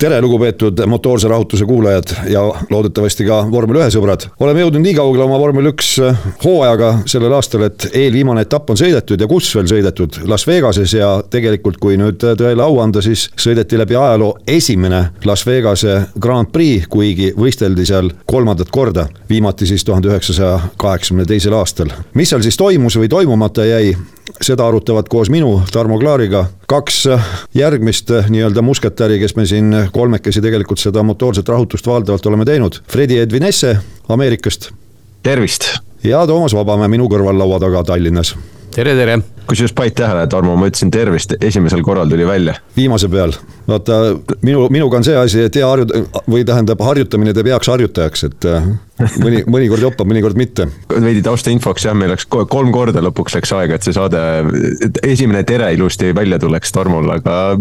tere, lugupeetud motoorse rahutuse kuulajad ja loodetavasti ka vormel ühe sõbrad. oleme jõudnud nii kaugele oma vormel üks hooajaga sellel aastal, et eelviimane etapp on sõidetud ja kus veel sõidetud, Las Vegases ja tegelikult, kui nüüd tõele au anda, siis sõideti läbi ajaloo esimene Las Vegase Grand Prix, kuigi võisteldi seal kolmandat korda, viimati siis tuhande üheksasaja kaheksakümne teisel aastal. mis seal siis toimus või toimumata jäi, seda arutavad koos minu, Tarmo Klaariga, kaks järgmist nii-öelda musketäri, kes me siin kolmekesi tegelikult seda motoorset rahutust valdavalt oleme teinud. Fredi Edvinesse Ameerikast. tervist! ja Toomas Vabamäe minu kõrval laua taga Tallinnas. Tere, tere! kusjuures panid tähele, Tarmo, ma ütlesin tervist, esimesel korral tuli välja. viimase peal, vaata minu, minuga on see asi, et hea harju- või tähendab, harjutamine teeb heaks harjutajaks, et äh, mõni, mõnikord joppab, mõnikord mitte. veidi taustainfoks jah, meil läks ko- kolm korda lõpuks läks aega, et see saade, et esimene tere ilusti välja tuleks Tarmol, aga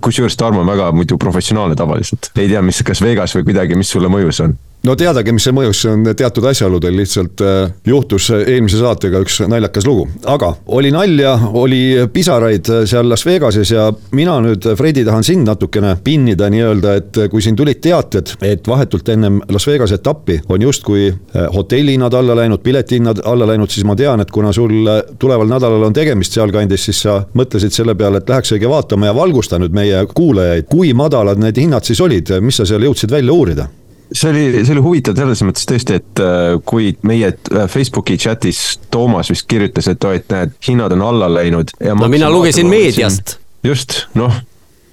kusjuures Tarmo on väga muidu professionaalne tavaliselt. ei tea, mis, kas Vegas või kuidagi, mis sulle mõjus on? No teadagi, mis see mõjus, see on teatud asjaoludel lihtsalt äh, juhtus eelmise saatega üks naljakas lugu, aga oli nalja, oli pisaraid seal Las Vegases ja mina nüüd, Fredi, tahan sind natukene pinnida nii-öelda, et kui siin tulid teated, et vahetult ennem Las Vegase etappi on justkui äh, hotellihinnad alla läinud, piletihinnad alla läinud, siis ma tean, et kuna sul äh, tuleval nädalal on tegemist sealkandis, siis sa mõtlesid selle peale, et läheks õige vaatama ja valgusta nüüd meie kuulajaid, kui madalad need hinnad siis olid, mis sa seal jõudsid välja uurida? See oli, see oli huvitav selles mõttes tõesti, et äh, kui meie äh, Facebooki chatis Toomas vist kirjutas, et oo, et näed, hinnad on alla läinud. no mina lugesin meediast. just, noh,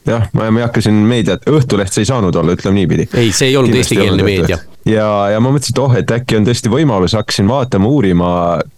jah, ma, ma ei hakka siin meediat, Õhtuleht see ei saanud olla, ütleme niipidi. ei, see ei olnud eestikeelne meedia. ja, ja ma mõtlesin, et oh, et äkki on tõesti võimalus, hakkasin vaatama, uurima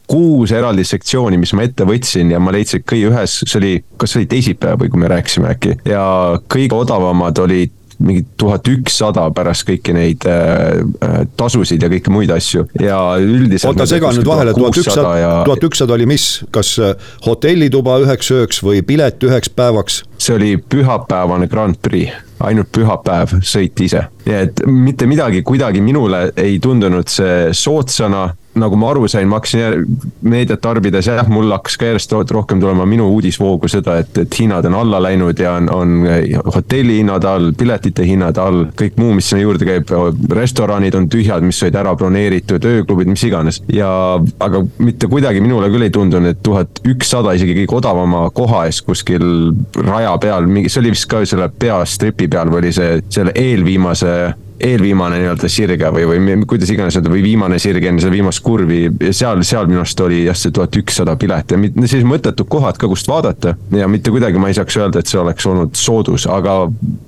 kuus eraldi sektsiooni, mis ma ette võtsin ja ma leidsin, et kõige ühes, see oli, kas see oli teisipäev või kui me rääkisime äkki ja kõige odavamad olid mingi tuhat ükssada pärast kõiki neid äh, äh, tasusid ja kõiki muid asju ja üldiselt. oota, segan nüüd vahele, tuhat ükssada, tuhat ükssada oli mis, kas äh, hotellituba üheks ööks või pilet üheks päevaks? see oli pühapäevane Grand Prix, ainult pühapäev, sõit ise. nii et mitte midagi kuidagi minule ei tundunud see soodsana nagu ma aru sain, ma hakkasin meediat tarbides, jah, mul hakkas ka järjest rohkem tulema minu uudisvoogu seda, et, et hinnad on alla läinud ja on, on hotellihinnad all, piletite hinnad all, kõik muu, mis sinna juurde käib, restoranid on tühjad, mis olid ära broneeritud, ööklubid, mis iganes. ja, aga mitte kuidagi minule küll ei tundunud, et tuhat ükssada isegi kõige odavama koha eest kuskil raja peal, mingi, see oli vist ka selle peastripi peal või oli see selle eelviimase eelviimane nii-öelda sirge või, või kuidas iganes öelda, või viimane sirge enne seda viimast kurvi ja seal, seal minu arust oli jah, see tuhat ükssada pilet ja sellised mõttetud kohad ka, kust vaadata. ja mitte kuidagi ma ei saaks öelda, et see oleks olnud soodus, aga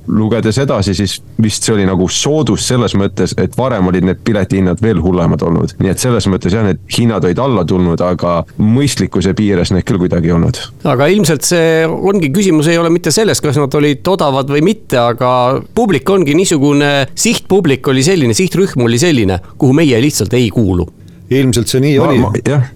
lugedes edasi, siis vist see oli nagu soodus selles mõttes, et varem olid need piletihinnad veel hullemad olnud. nii et selles mõttes jah, need hinnad olid alla tulnud, aga mõistlikkuse piires need küll kuidagi ei olnud. aga ilmselt see ongi, küsimus ei ole mitte selles, kas nad olid odavad või mitte, aga publik ongi niisugune siht sihtpublik oli selline, sihtrühm oli selline, kuhu meie lihtsalt ei kuulu. ilmselt see nii ma, oli. jah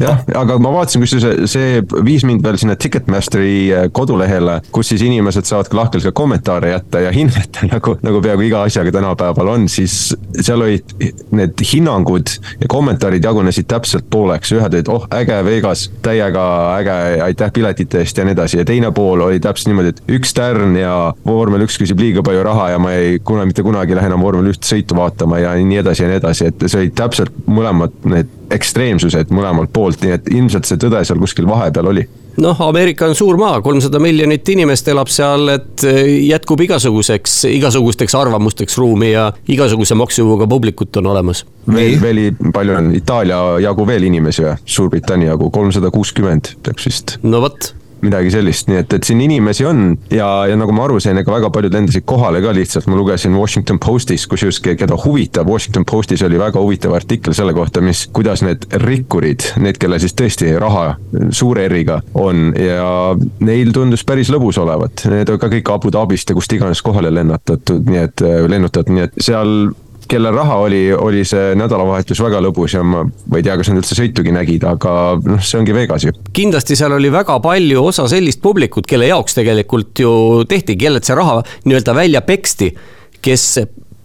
jah, aga ma vaatasin, kusjuures see viis mind veel sinna Ticketmasteri äh, kodulehele, kus siis inimesed saavad ka lahkelt ka kommentaare jätta ja hinnata nagu, nagu peaaegu iga asjaga tänapäeval on, siis seal olid need hinnangud ja kommentaarid jagunesid täpselt pooleks, ühed olid oh äge Vegas, täiega äge, aitäh piletite eest ja nii edasi. Ja teine pool oli täpselt niimoodi, et üks tärn ja vormel üks küsib liiga palju raha ja ma ei, kuna mitte kunagi ei lähe enam vormel üht sõitu vaatama ja nii edasi ja nii edasi, et see olid täpselt mõlemad need ekstreemsused mõlemalt poolt, nii et ilmselt see tõde seal kuskil vahepeal oli noh, Ameerika on suur maa, kolmsada miljonit inimest elab seal, et jätkub igasuguseks, igasugusteks arvamusteks ruumi ja igasuguse maksujõuga publikut on olemas. veel, veel palju on Itaalia jagu veel inimesi või, Suurbritannia jagu kolmsada kuuskümmend peaks vist. no vot midagi sellist, nii et, et siin inimesi on ja, ja nagu ma aru sain, ega väga paljud lendasid kohale ka lihtsalt, ma lugesin Washington Postis, kusjuures keda huvitab, Washington Postis oli väga huvitav artikkel selle kohta, mis, kuidas need rikkurid, need, kellel siis tõesti raha suure R-iga on ja neil tundus päris lõbus olevat, need on ka kõik Abu Dhabist ja kust iganes kohale lennutatud, nii et lennutatud, nii et seal kellel raha oli, oli see nädalavahetus väga lõbus ja ma, ma ei tea, kas nad üldse sõitugi nägid, aga noh, see ongi Vegas ju. kindlasti seal oli väga palju osa sellist publikut, kelle jaoks tegelikult ju tehti, kellelt see raha nii-öelda välja peksti, kes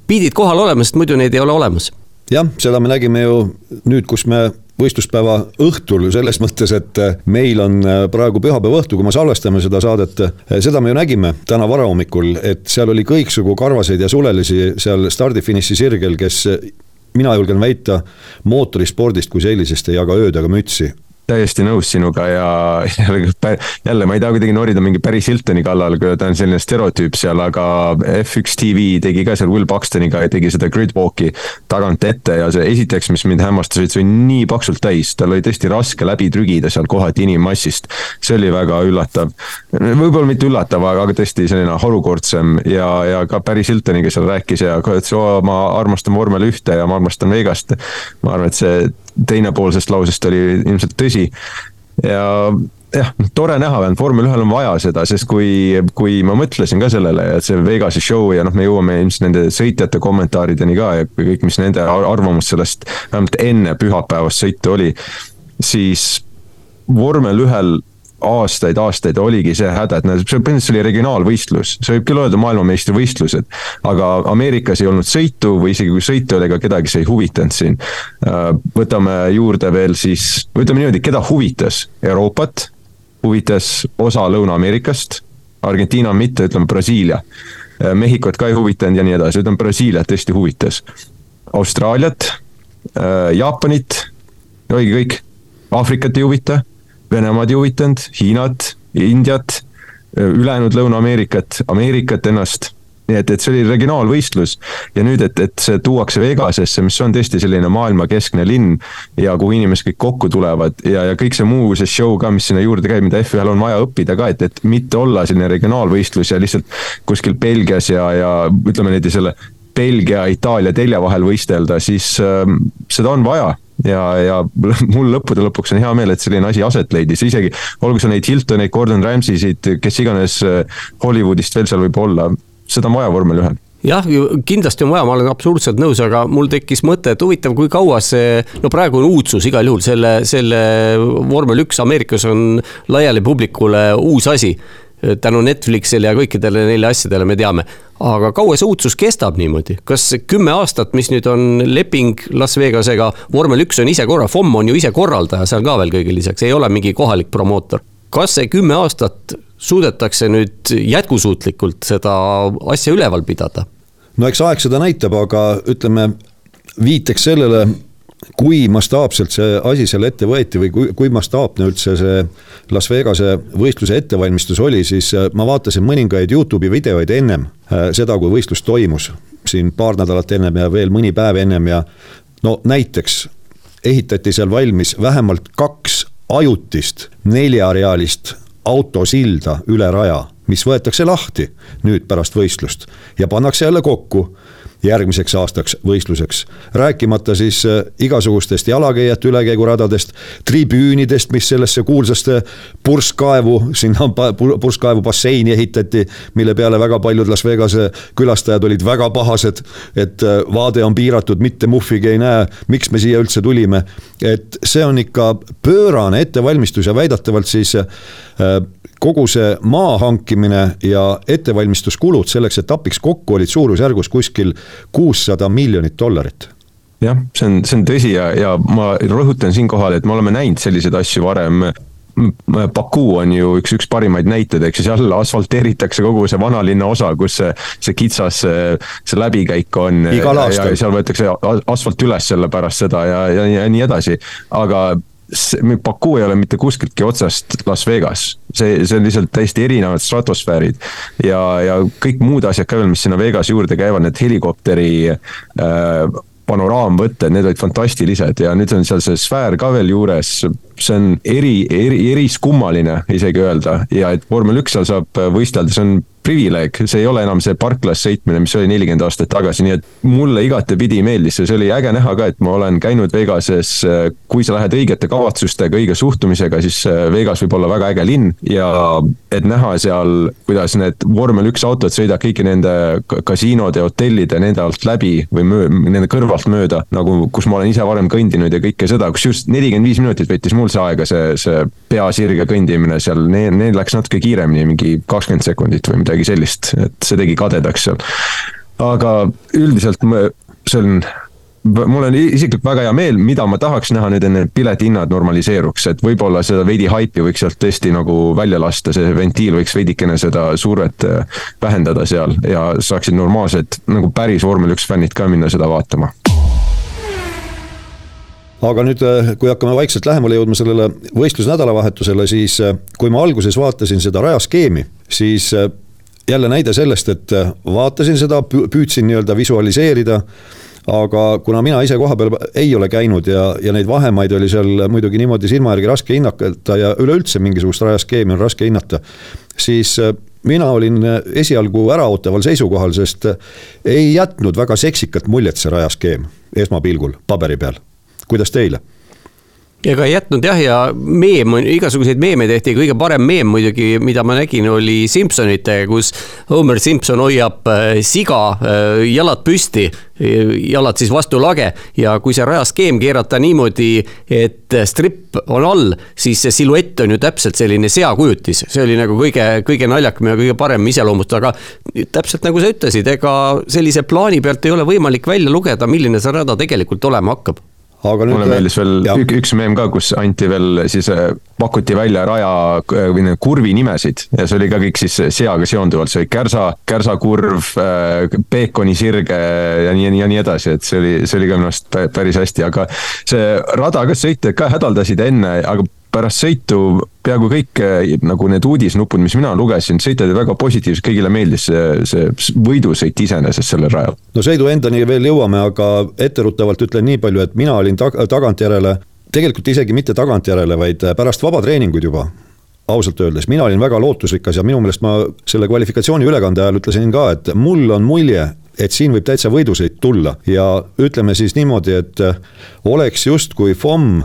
pidid kohal olema, sest muidu neid ei ole olemas jah, seda me nägime ju nüüd, kus me võistluspäeva õhtul selles mõttes, et meil on praegu pühapäeva õhtu, kui me salvestame seda saadet, seda me ju nägime täna varahommikul, et seal oli kõiksugu karvaseid ja sulelisi seal stardi-finiši sirgel, kes mina julgen väita, mootorispordist kui sellisest ei jaga ööd ega mütsi täiesti nõus sinuga ja jälle, jälle ma ei taha kuidagi norida mingi Paris Hiltoni kallal, kui ta on selline stereotüüp seal, aga F1 TV tegi ka seal Will Buxtoniga ja tegi seda gridwalk'i tagant ette ja see esiteks, mis mind hämmastas, et see oli nii paksult täis, tal oli tõesti raske läbi trügida seal kohati inimmassist. see oli väga üllatav, võib-olla mitte üllatav, aga tõesti selline harukordsem ja, ja ka Paris Hiltoniga seal rääkis ja ütles, oo ma armastan vormel ühte ja ma armastan Vegast. ma arvan, et see teine pool sellest lausest oli ilmselt tõsi. ja jah, tore näha, vähemalt vormel ühel on vaja seda, sest kui, kui ma mõtlesin ka sellele, et see Vegase show ja noh, me jõuame ilmselt nende sõitjate kommentaarideni ka ja kõik, mis nende arvamus sellest vähemalt enne pühapäevast sõitu oli. siis vormel ühel aastaid-aastaid oligi see häda, et see põhimõtteliselt oli regionaalvõistlus, see võib küll öelda maailmameistrivõistlused. aga Ameerikas ei olnud sõitu või isegi kui sõitu oli, ega kedagi see ei huvitanud siin. Äh, võtame juurde veel siis, ütleme niimoodi, keda huvitas Euroopat, huvitas osa Lõuna-Ameerikast, Argentiina mitte, ütleme Brasiilia. Äh, Mehhikot ka ei huvitanud ja nii edasi, ütleme Brasiiliat tõesti huvitas. Austraaliat, äh, Jaapanit, oligi kõik, Aafrikat ei huvita Venemaad ei huvitanud, Hiinat, Indiat, ülejäänud Lõuna-Ameerikat, Ameerikat ennast nii et, et see oli regionaalvõistlus ja nüüd, et, et see tuuakse Vegasesse, mis on tõesti selline maailmakeskne linn. ja kuhu inimesed kõik kokku tulevad ja, ja kõik see muu, see show ka, mis sinna juurde käib, mida F1-l on vaja õppida ka, et, et mitte olla selline regionaalvõistlus ja lihtsalt kuskil Belgias ja, ja ütleme niimoodi selle Belgia, Itaalia telje vahel võistelda, siis äh, seda on vaja. Ja, ja mul lõppude lõpuks on hea meel, et selline asi aset leidis, isegi olgu see neid Hiltoneid, Gordon Ramsay'sid, kes iganes äh, Hollywoodist veel seal võib olla, seda on vaja vormel ühel. Jah, kindlasti on vaja, ma olen absoluutselt nõus, aga mul tekkis mõte, et huvitav, kui kaua see, no praegu on uudsus igal juhul selle, selle vormel üks Ameerikas on laiali publikule uus asi tänu Netflixile ja kõikidele neile asjadele me teame. aga kaua see uudsus kestab niimoodi, kas kümme aastat, mis nüüd on leping Las Vegasega, vormel üks on ise korra, FOM on ju ise korraldaja seal ka veel kõige lisaks, ei ole mingi kohalik promootor. kas see kümme aastat suudetakse nüüd jätkusuutlikult seda asja üleval pidada? no eks aeg seda näitab, aga ütleme viiteks sellele kui mastaapselt see asi seal ette võeti või kui, kui mastaapne üldse see Las Vegase võistluse ettevalmistus oli, siis äh, ma vaatasin mõningaid Youtube'i videoid ennem äh, seda, kui võistlus toimus. siin paar nädalat ennem ja veel mõni päev ennem ja no näiteks ehitati seal valmis vähemalt kaks ajutist neljarealist autosilda üle raja, mis võetakse lahti nüüd pärast võistlust ja pannakse jälle kokku järgmiseks aastaks võistluseks. rääkimata siis äh, igasugustest jalakäijate ülekäiguradadest, tribüünidest, mis sellesse kuulsasse purskkaevu, sinna purskkaevu basseini ehitati, mille peale väga paljud Las Vegase külastajad olid väga pahased, et äh, vaade on piiratud, mitte muhvigi ei näe, miks me siia üldse tulime. et see on ikka pöörane ettevalmistus ja väidetavalt siis äh, kogu see maa hankimine ja ettevalmistuskulud selleks etapiks kokku olid suurusjärgus kuskil kuussada miljonit dollarit jah, see on, see on tõsi ja, ja ma rõhutan siinkohal, et me oleme näinud selliseid asju varem. Baku on ju üks, üks parimaid näiteid, ehk siis jälle asfalteeritakse kogu see vanalinna osa, kus see, see kitsas, see läbikäik on. igal aastal. seal võetakse asfalt üles selle pärast seda ja, ja, ja nii edasi, aga Baku ei ole mitte kuskiltki otsast Las Vegas, see, see on lihtsalt täiesti erinevad stratosfäärid. ja, ja kõik muud asjad ka veel, mis sinna Vegas juurde käivad, need helikopteri äh, panoraamvõtted, need olid fantastilised ja nüüd on seal see sfäär ka veel juures. see on eri, eri, eriskummaline isegi öelda ja et vormel üks seal saab võistelda, see on privileeg, see ei ole enam see parklas sõitmine, mis oli nelikümmend aastat tagasi, nii et mulle igatepidi meeldis ja see oli äge näha ka, et ma olen käinud Vegases. kui sa lähed õigete kavatsustega, õige suhtumisega, siis Vegas võib olla väga äge linn ja et näha seal, kuidas need vormel üks autod sõidavad kõigi nende kasiinode hotellide nende alt läbi või möö, nende kõrvalt mööda, nagu kus ma olen ise varem kõndinud ja kõike seda, kusjuures nelikümmend viis minutit võttis mul see aega, see, see pea sirge kõndimine seal, neil, neil läks natuke kiiremini, mingi kakskümmend sekundit või midagi midagi sellist, et see tegi kadedaks seal. aga üldiselt see on mul on isiklikult väga hea meel, mida ma tahaks näha nüüd, enne piletihinnad normaliseeruks, et võib-olla seda veidi haipi võiks sealt tõesti nagu välja lasta, see ventiil võiks veidikene seda survet äh, vähendada seal ja saaksid normaalsed nagu päris vormel üks fännid ka minna seda vaatama aga nüüd, äh, kui hakkame vaikselt lähemale jõudma sellele võistlusnädalavahetusele, siis äh, kui ma alguses vaatasin seda rajaskeemi, siis jälle näide sellest, et vaatasin seda, püüdsin nii-öelda visualiseerida aga kuna mina ise kohapeal ei ole käinud ja, ja neid vahemaid oli seal muidugi niimoodi silma järgi raske hinnata ja üleüldse mingisugust rajaskeemi on raske hinnata, siis mina olin esialgu äraootaval seisukohal, sest ei jätnud väga seksikat muljet see rajaskeem esmapilgul paberi peal kuidas teile? Ega ei jätnud jah, ja meem, igasuguseid meeme tehti, kõige parem meem muidugi, mida ma nägin, oli Simpsonitega, kus Homer Simpson hoiab äh, siga äh, jalad püsti, jalad siis vastu lage ja kui see rajaskeem keerata niimoodi, et stripp on all, siis see siluett on ju täpselt selline seakujutis, see oli nagu kõige, kõige naljakam ja kõige parem iseloomustus, aga täpselt nagu sa ütlesid, ega sellise plaani pealt ei ole võimalik välja lugeda, milline see rada tegelikult olema hakkab aga nüüd. mulle meeldis veel jah. üks meem ka, kus anti veel siis, äh, pakuti välja raja või need kurvi nimesid ja see oli ka kõik siis seaga seonduvalt, see oli kärsa, kärsakurv, äh, peekonisirge ja nii, ja nii edasi, et see oli, see oli ka minu arust päris hästi, aga see rada ka sõitjad ka hädaldasid enne, aga pärast sõitu peaaegu kõik eh, nagu need uudisnupud, mis mina lugesin, sõitjad olid väga positiivsed, kõigile meeldis see, see võidusõit iseenesest sellel rajal. no sõidu endani veel jõuame, aga etteruttavalt ütlen nii palju, et mina olin tag tagantjärele, tegelikult isegi mitte tagantjärele, vaid pärast vabatreeninguid juba ausalt öeldes, mina olin väga lootusrikas ja minu meelest ma selle kvalifikatsiooni ülekande ajal ütlesin ka, et mul on mulje, et siin võib täitsa võidusõit tulla ja ütleme siis niimoodi, et oleks justkui FOM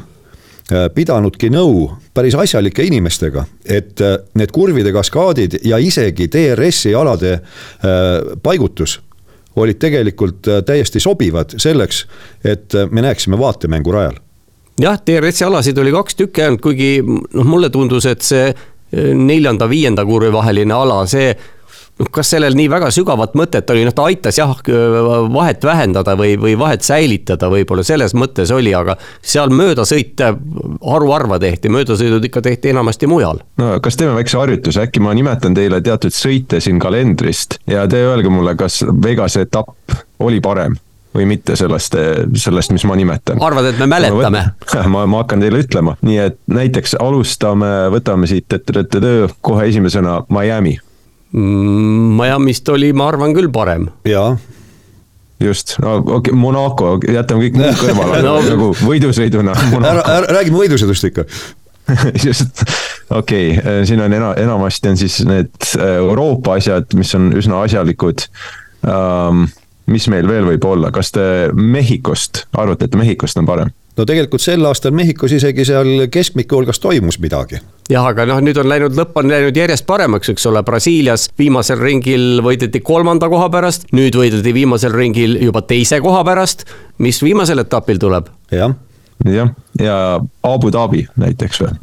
pidanudki nõu päris asjalike inimestega, et äh, need kurvide kaskaadid ja isegi DRS-i alade äh, paigutus olid tegelikult täiesti sobivad selleks, et me näeksime vaatemängu rajal. jah, DRS-i alasid oli kaks tükki ainult, kuigi noh, mulle tundus, et see neljanda-viienda kurvi vaheline ala, see kas sellel nii väga sügavat mõtet oli, noh ta aitas jah, vahet vähendada või, või vahet säilitada, võib-olla selles mõttes oli, aga seal möödasõite haruharva tehti, möödasõidud ikka tehti enamasti mujal. no kas teeme väikse harjutuse, äkki ma nimetan teile teatud sõite siin kalendrist ja te öelge mulle, kas Vegase etapp oli parem või mitte sellest, sellest, mis ma nimetan. arvad, et me mäletame? ma, ma hakkan teile ütlema, nii et näiteks alustame, võtame siit, kohe esimesena Miami Miami'st oli, ma arvan küll parem. jaa just, no okei okay,, Monaco, jätame kõik muud kõrvale no. nagu võidusõiduna. ära, ära räägime võidusõidust ikka just, okei okay,, siin on ena-, enamasti on siis need äh, Euroopa asjad, mis on üsna asjalikud um,. mis meil veel võib olla, kas te Mehhikost arvate, et Mehhikost on parem? No tegelikult sel aastal Mehhikos isegi seal keskmike hulgas toimus midagi. jah, aga noh, nüüd on läinud, lõpp on läinud järjest paremaks, eks ole, Brasiilias viimasel ringil võideti kolmanda koha pärast, nüüd võideti viimasel ringil juba teise koha pärast. mis viimasel etapil tuleb? jah. jah, ja Abu Dhabi näiteks või?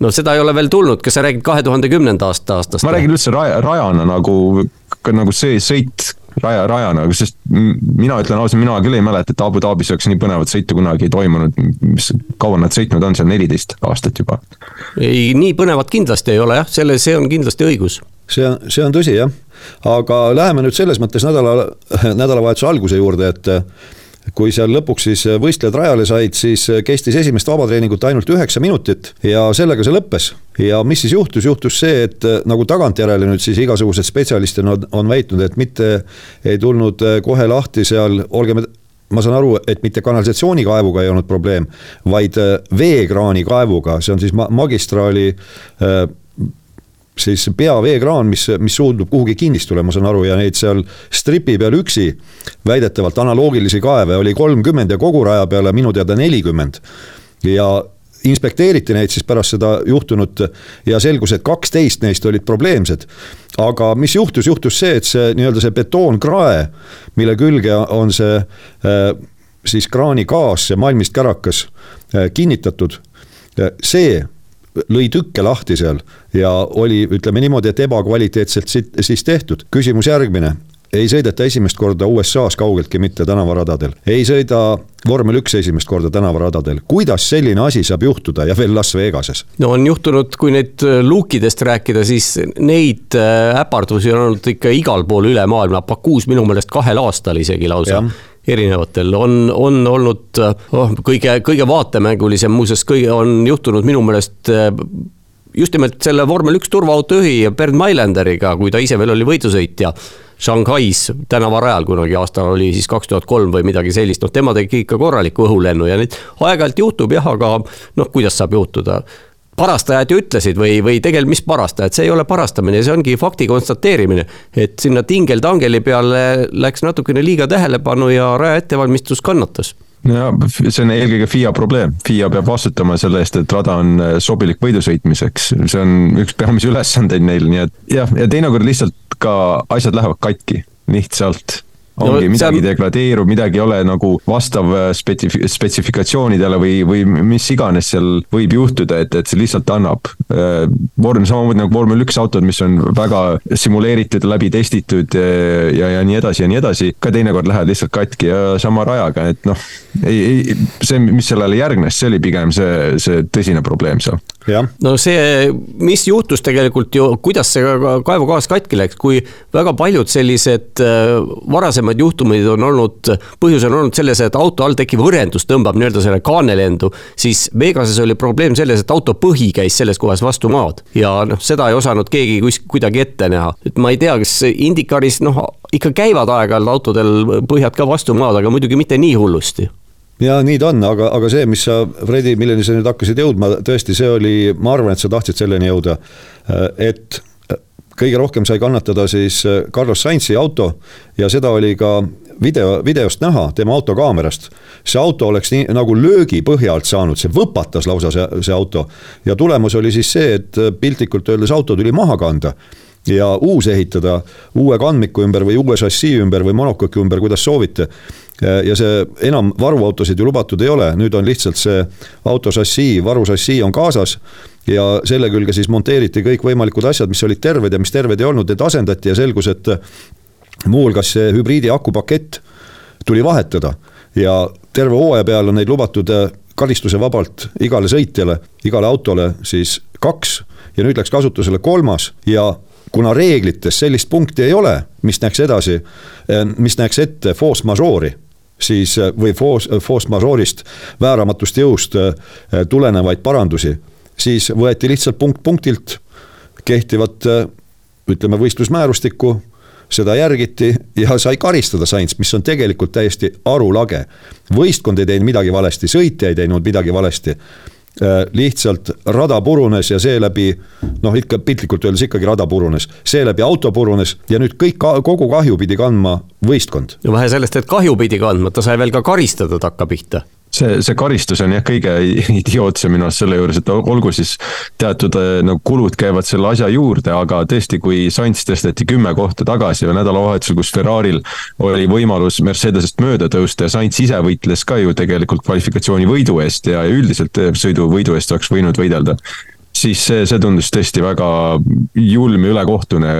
no seda ei ole veel tulnud, kas sa räägid kahe tuhande kümnenda aasta aastast? ma räägin üldse raja, rajana nagu, nagu see sõit raja, rajana, sest mina ütlen ausalt, mina küll ei mäleta, et Abu Dhabis oleks nii põnevat sõitu kunagi toimunud, mis, kaua nad sõitnud on seal, neliteist aastat juba? ei, nii põnevat kindlasti ei ole jah, selle, see on kindlasti õigus. see on, see on tõsi jah, aga läheme nüüd selles mõttes nädala, nädalavahetuse alguse juurde, et kui seal lõpuks siis võistlejad rajale said, siis kestis esimest vabatreeningut ainult üheksa minutit ja sellega see lõppes. ja mis siis juhtus, juhtus see, et nagu tagantjärele nüüd siis igasugused spetsialistid on, on väitnud, et mitte ei tulnud kohe lahti seal, olgem ma saan aru, et mitte kanalisatsioonikaevuga ei olnud probleem, vaid veekraani kaevuga, see on siis magistraali äh, siis peaveekraan, mis, mis suundub kuhugi kinnistule, ma saan aru, ja neid seal stripi peal üksi väidetavalt analoogilisi kaeve oli kolmkümmend ja kogu raja peale minu teada nelikümmend. ja inspekteeriti neid siis pärast seda juhtunut ja selgus, et kaksteist neist olid probleemsed. aga mis juhtus, juhtus see, et see nii-öelda see betoonkrae, mille külge on see äh, siis kraanikaas, see malmist kärakas äh, kinnitatud, äh, see lõi tükke lahti seal ja oli, ütleme niimoodi, et ebakvaliteetselt siis tehtud. küsimus järgmine, ei sõideta esimest korda USA-s kaugeltki mitte tänavaradadel, ei sõida vormel üks esimest korda tänavaradadel. kuidas selline asi saab juhtuda ja veel Las Vegases? no on juhtunud, kui nüüd luukidest rääkida, siis neid äh, äpardusi on olnud ikka igal pool üle maailma, Bakuus minu meelest kahel aastal isegi lausa erinevatel. On, on olnud oh, kõige, kõige vaatemängulisem, muuseas kõige on juhtunud minu meelest äh, just nimelt selle vormel üks turvaauto juhi Bernd Mailänderiga, kui ta ise veel oli võidusõitja Shanghais tänavarajal kunagi aastal oli siis kaks tuhat kolm või midagi sellist, noh, tema tegi ikka korraliku õhulennu ja neid aeg-ajalt juhtub jah, aga noh, kuidas saab juhtuda parastajad ju ütlesid või, või tegelikult mis parastajad, see ei ole parastamine, see ongi fakti konstateerimine. et sinna tingel-tangeli peale läks natukene liiga tähelepanu ja raja ettevalmistus kannatas. No see on eelkõige FIA probleem, FIA peab vastutama selle eest, et rada on äh, sobilik võidu sõitmiseks, see on üks peamisi ülesandeid neil, nii et jah, ja teinekord lihtsalt ka asjad lähevad katki, lihtsalt ongi no, midagi on... degradeerub, midagi ei ole nagu vastav äh, spetsif-, spetsifikatsioonidele või, või mis iganes seal võib juhtuda, et, et see lihtsalt annab. Äh, vorm, samamoodi nagu vormel üks autod, mis on väga simuleeritud, läbi testitud äh, ja, ja nii edasi ja nii edasi, ka teinekord lähevad lihtsalt katki ja sama rajaga, et noh, ei, ei, see, mis sellele järgnes, see oli pigem see, see tõsine probleem seal no see, mis juhtus tegelikult ju, kuidas see kaevugaas katki läks, kui väga paljud sellised äh, varasemad juhtumid on olnud, põhjus on olnud selles, et auto all tekkiv õrendus tõmbab nii-öelda selle kaanelendu, siis Vegases oli probleem selles, et auto põhi käis selles kohas vastu maad ja noh, seda ei osanud keegi kus, kuidagi ette näha. et ma ei tea, kas Indicaris noh, ikka käivad aeg-ajalt autodel põhjad ka vastu maad, aga muidugi mitte nii hullusti ja nii ta on, aga, aga see, mis sa, Fredi, milleni sa nüüd hakkasid jõudma, tõesti, see oli, ma arvan, et sa tahtsid selleni jõuda, et kõige rohkem sai kannatada siis Carlos Sainzi auto ja seda oli ka video, videost näha, tema autokaamerast. see auto oleks nii nagu löögi põhja alt saanud, see võpatas lausa see, see auto. ja tulemus oli siis see, et piltlikult öeldes auto tuli maha kanda ja uus ehitada uue kandmiku ümber või uue šassii ümber või monokoki ümber, kuidas soovite. Ja see enam varuautosid ju lubatud ei ole, nüüd on lihtsalt see auto šassii, varušassii on kaasas ja selle külge siis monteeriti kõikvõimalikud asjad, mis olid terved ja mis terved ei olnud, need asendati ja selgus, et muuhulgas see hübriidi akupakett tuli vahetada ja terve hooaja peal on neid lubatud äh, karistusevabalt igale sõitjale, igale autole siis kaks ja nüüd läks kasutusele kolmas ja kuna reeglites sellist punkti ei ole, mis näeks edasi, äh, mis näeks ette force majeure'i siis äh, või force, äh, force majeure'ist, vääramatust jõust tulenevaid parandusi, siis võeti lihtsalt punkt punktilt kehtivat ütleme, võistlusmäärustikku, seda järgiti ja sai karistada Sainz, mis on tegelikult täiesti arulage. võistkond ei teinud midagi valesti, sõitja ei teinud midagi valesti lihtsalt rada purunes ja seeläbi noh, ikka piltlikult öeldes ikkagi rada purunes, seeläbi auto purunes ja nüüd kõik, kogu kahju pidi kandma võistkond. no vähe sellest, et kahju pidi kandma, ta sai veel ka karistada takkapihta see, see karistus on jah kõige idiootsem minu arust selle juures, et olgu siis teatud nagu kulud käivad selle asja juurde, aga tõesti, kui Sainz tõsteti kümme kohta tagasi või nädalavahetusel, kus Ferrari'l oli võimalus Mercedesest mööda tõusta ja Sainz ise võitles ka ju tegelikult kvalifikatsiooni võidu eest ja üldiselt äh, sõiduvõidu eest oleks võinud võidelda siis see, see tundus tõesti väga julm ja ülekohtune,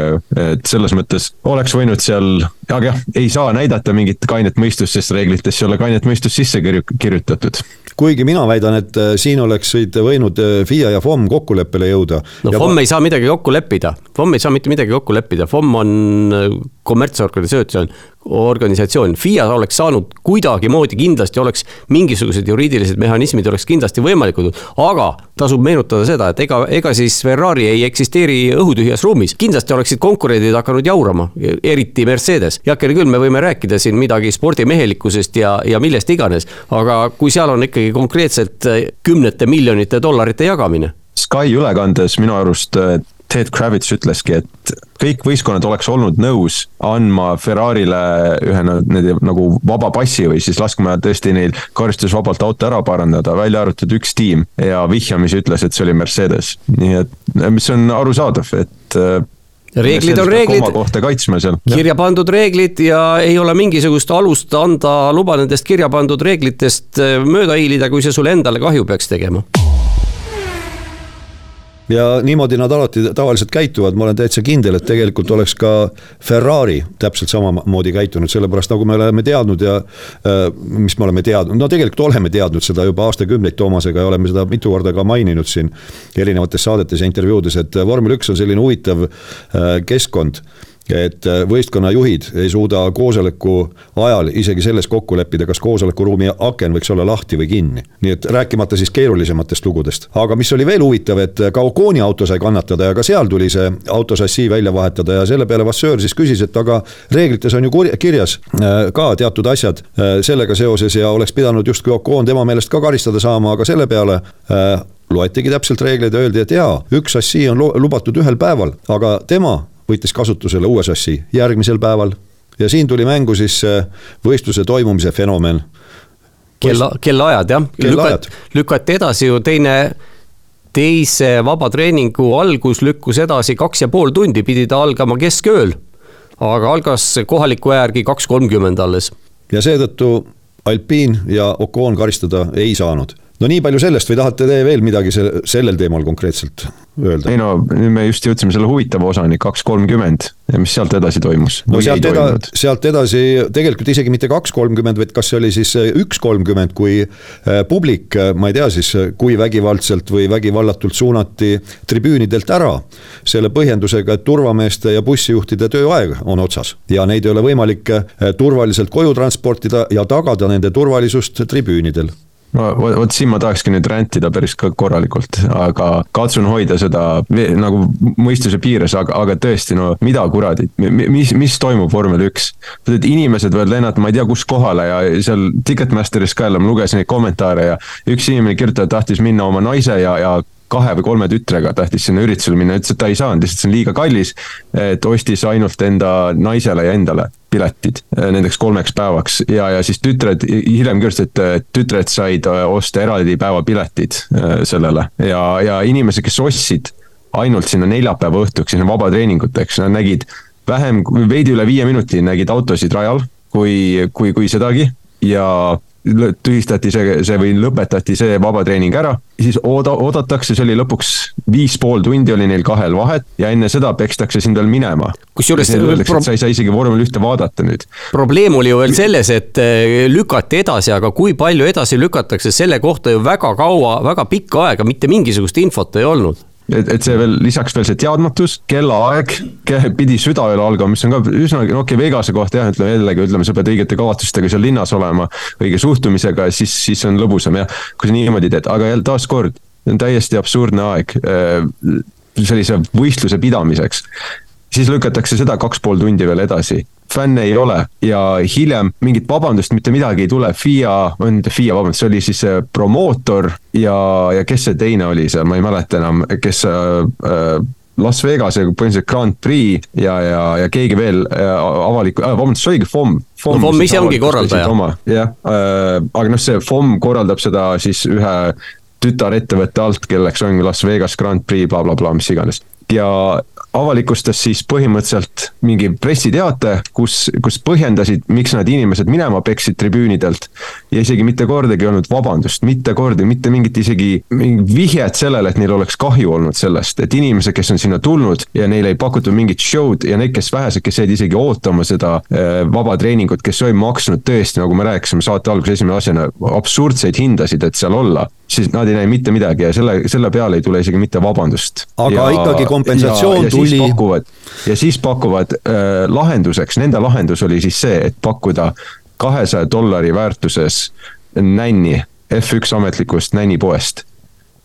et selles mõttes oleks võinud seal, aga jah, ei saa näidata mingit kainet mõistust, sest reeglitesse ei ole kainet mõistust sisse kirju-, kirjutatud. Kuigi mina väidan, et äh, siin oleksid võinud äh, FIA ja FOM kokkuleppele jõuda. no ja FOM ei saa midagi kokku leppida, FOM ei saa mitte midagi kokku leppida, FOM on äh, kommertsorganisatsioon, organisatsioon, FIA oleks saanud kuidagimoodi, kindlasti oleks mingisugused juriidilised mehhanismid oleks kindlasti võimalikud, aga tasub meenutada seda, et ega, ega siis Ferrari ei eksisteeri õhutühjas ruumis, kindlasti oleksid konkurendid hakanud jaurama, eriti Mercedes. heakene küll, me võime rääkida siin midagi spordimehelikkusest ja, ja millest iganes, aga kui seal on ikkagi konkreetselt kümnete miljonite dollarite jagamine Sky ülekandes minu arust Ted Kravitz ütleski, et kõik võistkonnad oleks olnud nõus andma Ferrari'le ühe nende nagu vaba passi või siis laskma tõesti neil karistusvabalt auto ära parandada, välja arvatud üks tiim. ja vihjamisi ütles, et see oli Mercedes, nii et, mis on arusaadav, et äh, reeglid on reeglid. kohta kaitsma seal. kirja pandud reeglid ja ei ole mingisugust alust anda luba nendest kirja pandud reeglitest äh, mööda hiilida, kui see sulle endale kahju peaks tegema ja niimoodi nad alati tavaliselt käituvad, ma olen täitsa kindel, et tegelikult oleks ka Ferrari täpselt samamoodi käitunud, sellepärast nagu me oleme teadnud ja äh, mis me oleme teadnud, no tegelikult oleme teadnud seda juba aastakümneid Toomasega ja oleme seda mitu korda ka maininud siin erinevates saadetes ja intervjuudes, et vormel üks on selline huvitav äh, keskkond et äh, võistkonnajuhid ei suuda koosoleku ajal isegi selles kokku leppida, kas koosolekuruumi aken võiks olla lahti või kinni. nii et rääkimata siis keerulisematest lugudest. aga mis oli veel huvitav, et ka Oconi auto sai kannatada ja ka seal tuli see autosassi välja vahetada ja selle peale Vasseur siis küsis, et aga reeglites on ju kirjas äh, ka teatud asjad äh, sellega seoses ja oleks pidanud justkui Ocon tema meelest ka karistada saama, aga selle peale loetigi täpselt reegleid ja öeldi, et jaa, üks sassi on lubatud ühel päeval, aga tema võttis kasutusele uue sassi järgmisel päeval ja siin tuli mängu siis võistluse toimumise fenomen. kella, kellaajad jah Lükat,, lükati edasi ju teine, teise vabatreeningu algus lükkus edasi kaks ja pool tundi, pidi ta algama keskööl. aga algas kohaliku aja järgi kaks kolmkümmend alles. ja seetõttu Alpine ja Ocon karistada ei saanud no nii palju sellest või tahate te veel midagi selle, sellel teemal konkreetselt öelda? ei no nüüd me just jõudsime selle huvitava osani, kaks kolmkümmend ja mis sealt edasi toimus? no sealt edasi, sealt edasi tegelikult isegi mitte kaks kolmkümmend, vaid kas see oli siis äh, üks kolmkümmend, kui äh, publik, äh, ma ei tea siis, kui vägivaldselt või vägivallatult suunati tribüünidelt ära. selle põhjendusega, et turvameeste ja bussijuhtide tööaeg on otsas ja neid ei ole võimalik turvaliselt koju transportida ja tagada nende turvalisust tribüünidel vot siin ma tahakski nüüd rändida päris korralikult, aga katsun hoida seda nagu mõistuse piires, aga, aga tõesti, no mida kuradit, mis, mis toimub vormel üks. inimesed võivad lennata, ma ei tea, kus kohale ja seal Ticketmasteris ka jälle ma lugesin neid kommentaare ja üks inimene kirjutab, tahtis minna oma naise ja, ja kahe või kolme tütrega tahtis sinna üritusele minna, ütles, et ta ei saanud, lihtsalt see on liiga kallis. et ostis ainult enda naisele ja endale piletid eh, nendeks kolmeks päevaks. Ja, ja siis tütred hiljem kirjutasid, et tütred said eh, osta eraldi päevapiletid sellele. Ja, ja inimesed, kes ostsid ainult sinna neljapäeva õhtuks, sinna vabatreeninguteks, nad nägid vähem, veidi üle viie minuti nägid autosid rajal, kui, kui, kui sedagi. Ja tühistati see, see või lõpetati see vabatreening ära, siis ooda, oodatakse, see oli lõpuks viis pool tundi oli neil kahel vahet ja enne seda pekstakse sind veel minema. kusjuures pro... sa ei saa isegi vormel ühte vaadata nüüd. probleem oli ju veel selles, et eh, lükati edasi, aga kui palju edasi lükatakse, selle kohta ju väga kaua, väga pikka aega mitte mingisugust infot ei olnud et, et see veel lisaks veel see teadmatus, kellaaeg pidi südaööl algama, mis on ka üsna, okei okay,, Vegase kohta jah, ütleme jällegi, ütleme, sa pead õigete kavatsustega seal linnas olema, õige suhtumisega, siis, siis on lõbusam jah, kui sa niimoodi teed, aga jälle taaskord, see on täiesti absurdne aeg äh, sellise võistluse pidamiseks. siis lükatakse seda kaks pool tundi veel edasi fänne ei ole ja hiljem mingit vabandust, mitte midagi ei tule, FIA, mitte FIA, vabandust, see oli siis see promootor ja, ja kes see teine oli seal, ma ei mäleta enam, kes äh, Las Vegase põhimõtteliselt Grand Prix ja, ja, ja keegi veel äh, avalik äh,, vabandust, see oligi FOM. FOM, no, FOM ise ongi korraldaja. jah äh,, aga noh, see FOM korraldab seda siis ühe tütarettevõtte alt, kelleks ongi Las Vegas Grand Prix bla,, blablabla, mis iganes. ja avalikustas siis põhimõtteliselt mingi pressiteate, kus, kus põhjendasid, miks nad inimesed minema peksid tribüünidelt. ja isegi mitte kordagi ei olnud vabandust, mitte kordagi, mitte mingit isegi mingit vihjet sellele, et neil oleks kahju olnud sellest, et inimesed, kes on sinna tulnud ja neile ei pakutud mingit show'd ja need, kes vähesed, kes jäid isegi ootama seda äh, vaba treeningut, kes olid maksnud tõesti, nagu me rääkisime saate alguses esimese asjana, absurdseid hindasid, et seal olla siis nad ei näe mitte midagi ja selle, selle peale ei tule isegi mitte vabandust. aga ja, ikkagi kompensatsioon tuli pakuvad ja siis pakuvad äh, lahenduseks, nende lahendus oli siis see, et pakkuda kahesaja dollari väärtuses nänni F1 ametlikust nännipoest.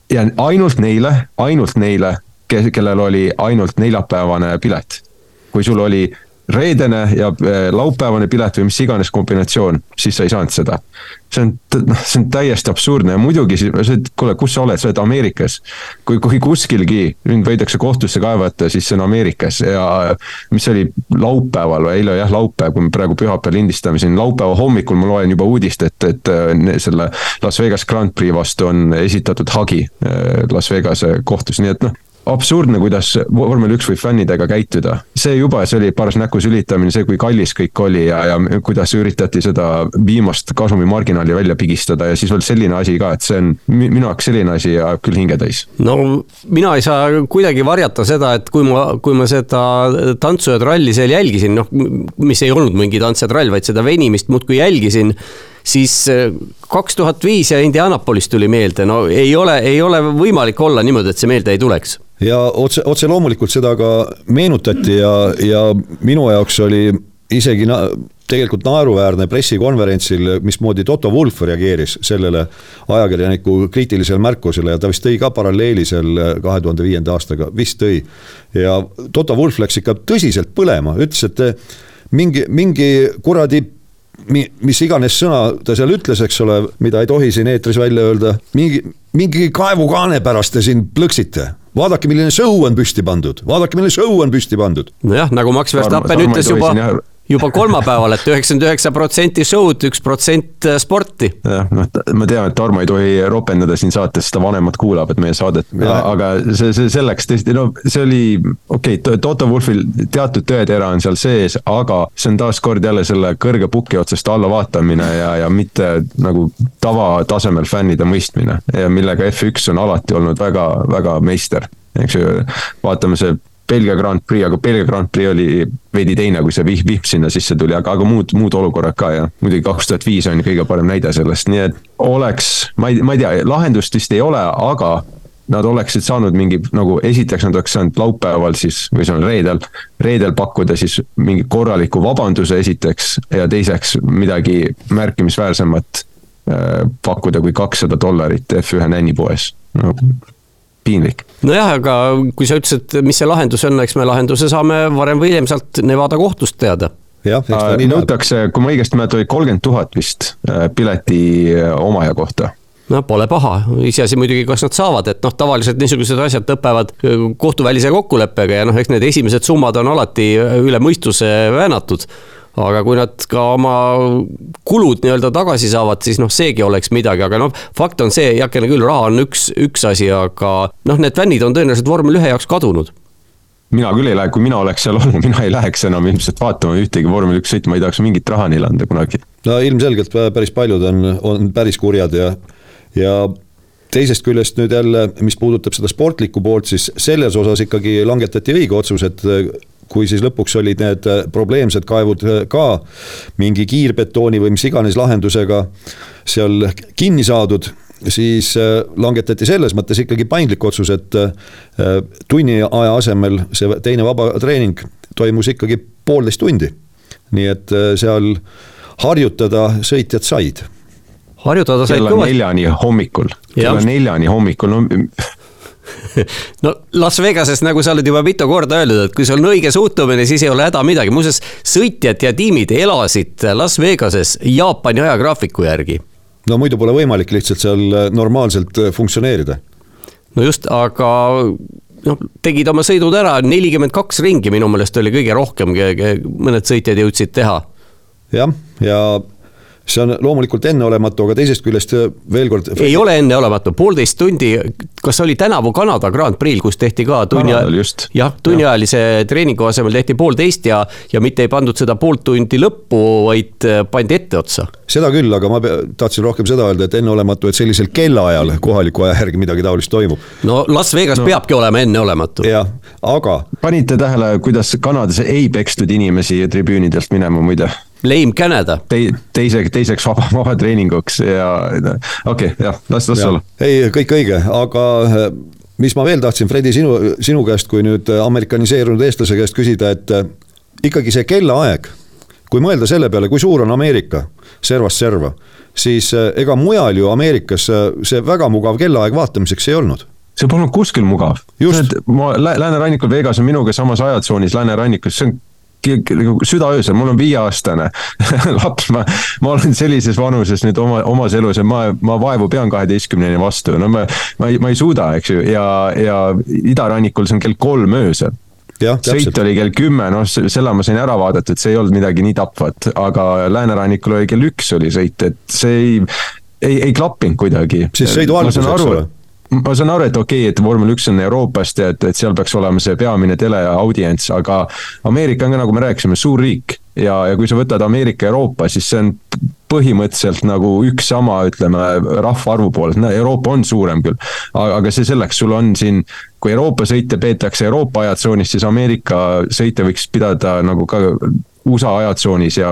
ja ainult neile, ainult neile, kellel oli ainult neljapäevane pilet. kui sul oli reedene ja äh, laupäevane pilet või mis iganes kombinatsioon, siis sa ei saanud seda. see on, noh, see on täiesti absurdne ja muidugi siis, kuule, kus sa oled, sa oled Ameerikas. kui, kui kuskilgi mind võidakse kohtusse kaevata, siis see on Ameerikas ja mis oli laupäeval või eile jah, laupäev, kui me praegu pühapäeval lindistame siin, laupäeva hommikul ma loen juba uudist, et, et äh, selle Las Vegas Grand Prix vastu on esitatud hagi äh, Las Vegase kohtus, nii et noh absurdne, kuidas vormel üks võib fännidega käituda. see juba, see oli paras näkku sülitamine, see, kui kallis kõik oli ja, ja kuidas üritati seda viimast kasumimarginaali välja pigistada ja siis veel selline asi ka, et see on minu jaoks selline asi ajab küll hinge täis. no mina ei saa kuidagi varjata seda, et kui ma, kui ma seda tantsujad ralli seal jälgisin, noh, mis ei olnud mingi tantsijad rall, vaid seda venimist muudkui jälgisin siis äh, kaks tuhat viis ja Indianapolis tuli meelde, no ei ole, ei ole võimalik olla niimoodi, et see meelde ei tuleks ja otse, otse loomulikult seda ka meenutati ja, ja minu jaoks oli isegi na, tegelikult naeruväärne pressikonverentsil, mismoodi Toto Wulf reageeris sellele ajakirjaniku kriitilisele märkusele ja ta vist tõi ka paralleeli seal kahe tuhande viienda aastaga, vist tõi. ja Toto Wulf läks ikka tõsiselt põlema, ütles, et mingi, mingi kuradi mis iganes sõna ta seal ütles, eks ole, mida ei tohi siin eetris välja öelda, mingi, mingi kaevukaane pärast te siin plõksite vaadake, milline show on püsti pandud, vaadake, milline show on püsti pandud. nojah, nagu Max Verstappen ütles juba juba kolmapäeval et, et üheksakümmend üheksa protsenti show'd, üks protsent äh, sporti. jah, noh, ma tean, et Tarmo ei tohi ropendada siin saates, ta vanemad kuulab, et meie saadet, aga see, see selleks tõesti, no see oli, okei okay,, Toto Wolfil teatud tõetera on seal sees, aga see on taaskord jälle selle kõrge puki otsast alla vaatamine ja, ja mitte nagu tavatasemel fännide mõistmine. Ja millega F1 on alati olnud väga, väga meister. Eks ju, vaatame see Belgia Grand Prix, aga Belgia Grand Prix oli veidi teine, kui see vihm, vihm sinna sisse tuli, aga, aga muud, muud olukorrad ka ja muidugi kaks tuhat viis on kõige parem näide sellest, nii et oleks, ma ei, ma ei tea, lahendust vist ei ole, aga nad oleksid saanud mingi nagu esiteks nad oleks saanud laupäeval siis või see on reedel, reedel pakkuda siis mingi korraliku vabanduse esiteks ja teiseks midagi märkimisväärsemat äh, pakkuda kui kakssada dollarit F1 nännipoes. No piinlik. nojah, aga kui sa ütlesid, mis see lahendus on, eks me lahenduse saame varem või hiljem sealt Nevada kohtust teada jah, eks ta nii läheb. nõutakse, kui ma õigesti mäletan, oli kolmkümmend tuhat vist äh, pileti äh, omaja kohta no pole paha, iseasi muidugi, kas nad saavad, et noh, tavaliselt niisugused asjad lõpevad äh, kohtuvälise kokkuleppega ja noh, eks need esimesed summad on alati üle mõistuse väänatud aga kui nad ka oma kulud nii-öelda tagasi saavad, siis noh, seegi oleks midagi, aga noh, fakt on see, heakene küll, raha on üks, üks asi, aga noh, need fännid on tõenäoliselt vormel ühe jaoks kadunud mina küll ei lähe, kui mina oleks seal olnud, mina ei läheks enam ilmselt vaatama ühtegi vormel üks sõitu, ma ei tahaks mingit raha neile anda kunagi. no ilmselgelt päris paljud on, on päris kurjad ja, ja teisest küljest nüüd jälle, mis puudutab seda sportlikku poolt, siis selles osas ikkagi langetati õige otsus, et kui siis lõpuks olid need äh, probleemsed kaevud äh, ka mingi kiirbetooni või mis iganes lahendusega seal kinni saadud, siis äh, langetati selles mõttes ikkagi paindlik otsus, et tunni aja asemel see teine vaba treening toimus ikkagi poolteist tundi. nii et seal harjutada sõitjad said harjutada said kõvasti. neljani hommikul, kella neljani hommikul, no no Las Vegases, nagu sa oled juba mitu korda öeldud, et kui sul on õige suhtumine, siis ei ole häda midagi, muuseas sõitjad ja tiimid elasid Las Vegases Jaapani ajagraafiku järgi. no muidu pole võimalik lihtsalt seal normaalselt funktsioneerida. no just, aga noh, tegid oma sõidud ära, nelikümmend kaks ringi minu meelest oli kõige rohkem, mõned sõitjad jõudsid teha. jah, ja, ja see on loomulikult enneolematu, aga teisest küljest veel kord. ei ole enneolematu, poolteist tundi, kas oli tänavu Kanada Grand Prix'l, kus tehti ka tunni, jah, tunniajalise treeningu asemel tehti poolteist ja, ja mitte ei pandud seda poolt tundi lõppu, vaid äh, pandi etteotsa. seda küll, aga ma tahtsin rohkem seda öelda, et enneolematu, et sellisel kellaajal kohaliku aja järgi midagi taolist toimub. no Las Vegas no. peabki olema enneolematu. jah, aga. panite tähele, kuidas Kanadas ei pekstud inimesi tribüünidelt minema muide? Lame Canada Te,. teise, teiseks vaba, vabatreeninguks ja okei okay,, jah, las, las olla. ei, kõik õige, aga eh, mis ma veel tahtsin, Fredi, sinu, sinu käest, kui nüüd amerikaniseerunud eestlase käest küsida, et eh, ikkagi see kellaaeg, kui mõelda selle peale, kui suur on Ameerika servast serva, siis ega mujal ju Ameerikas see väga mugav kellaaeg vaatamiseks ei olnud see polnud kuskil mugav. ma läänerannikul Vegas on minuga samas ajatsoonis läänerannikus, see on südaöösel, mul on viieaastane laps, ma, ma olen sellises vanuses nüüd oma, omas elus ja ma, ma vaevu pean kaheteistkümneni vastu, no ma, ma ei, ma ei suuda, eks ju, ja, ja idarannikul see on kell kolm öösel. Sõit oli kell kümme, noh, selle ma sain ära vaadata, et see ei olnud midagi nii tapvat, aga läänerannikul oli kell üks oli sõit, et see ei, ei, ei klappinud kuidagi. siis sõidu alguses, eks ole ma saan aru, et okei okay,, et vormel üks on Euroopast ja et, et seal peaks olema see peamine teleaudients, aga Ameerika on ka, nagu me rääkisime, suur riik ja, ja kui sa võtad Ameerika, Euroopa, siis see on põhimõtteliselt nagu üks sama, ütleme, rahvaarvu poolest, no Euroopa on suurem küll. aga see selleks, sul on siin, kui Euroopa sõite peetakse Euroopa ajatsoonis, siis Ameerika sõite võiks pidada nagu ka USA ajatsoonis ja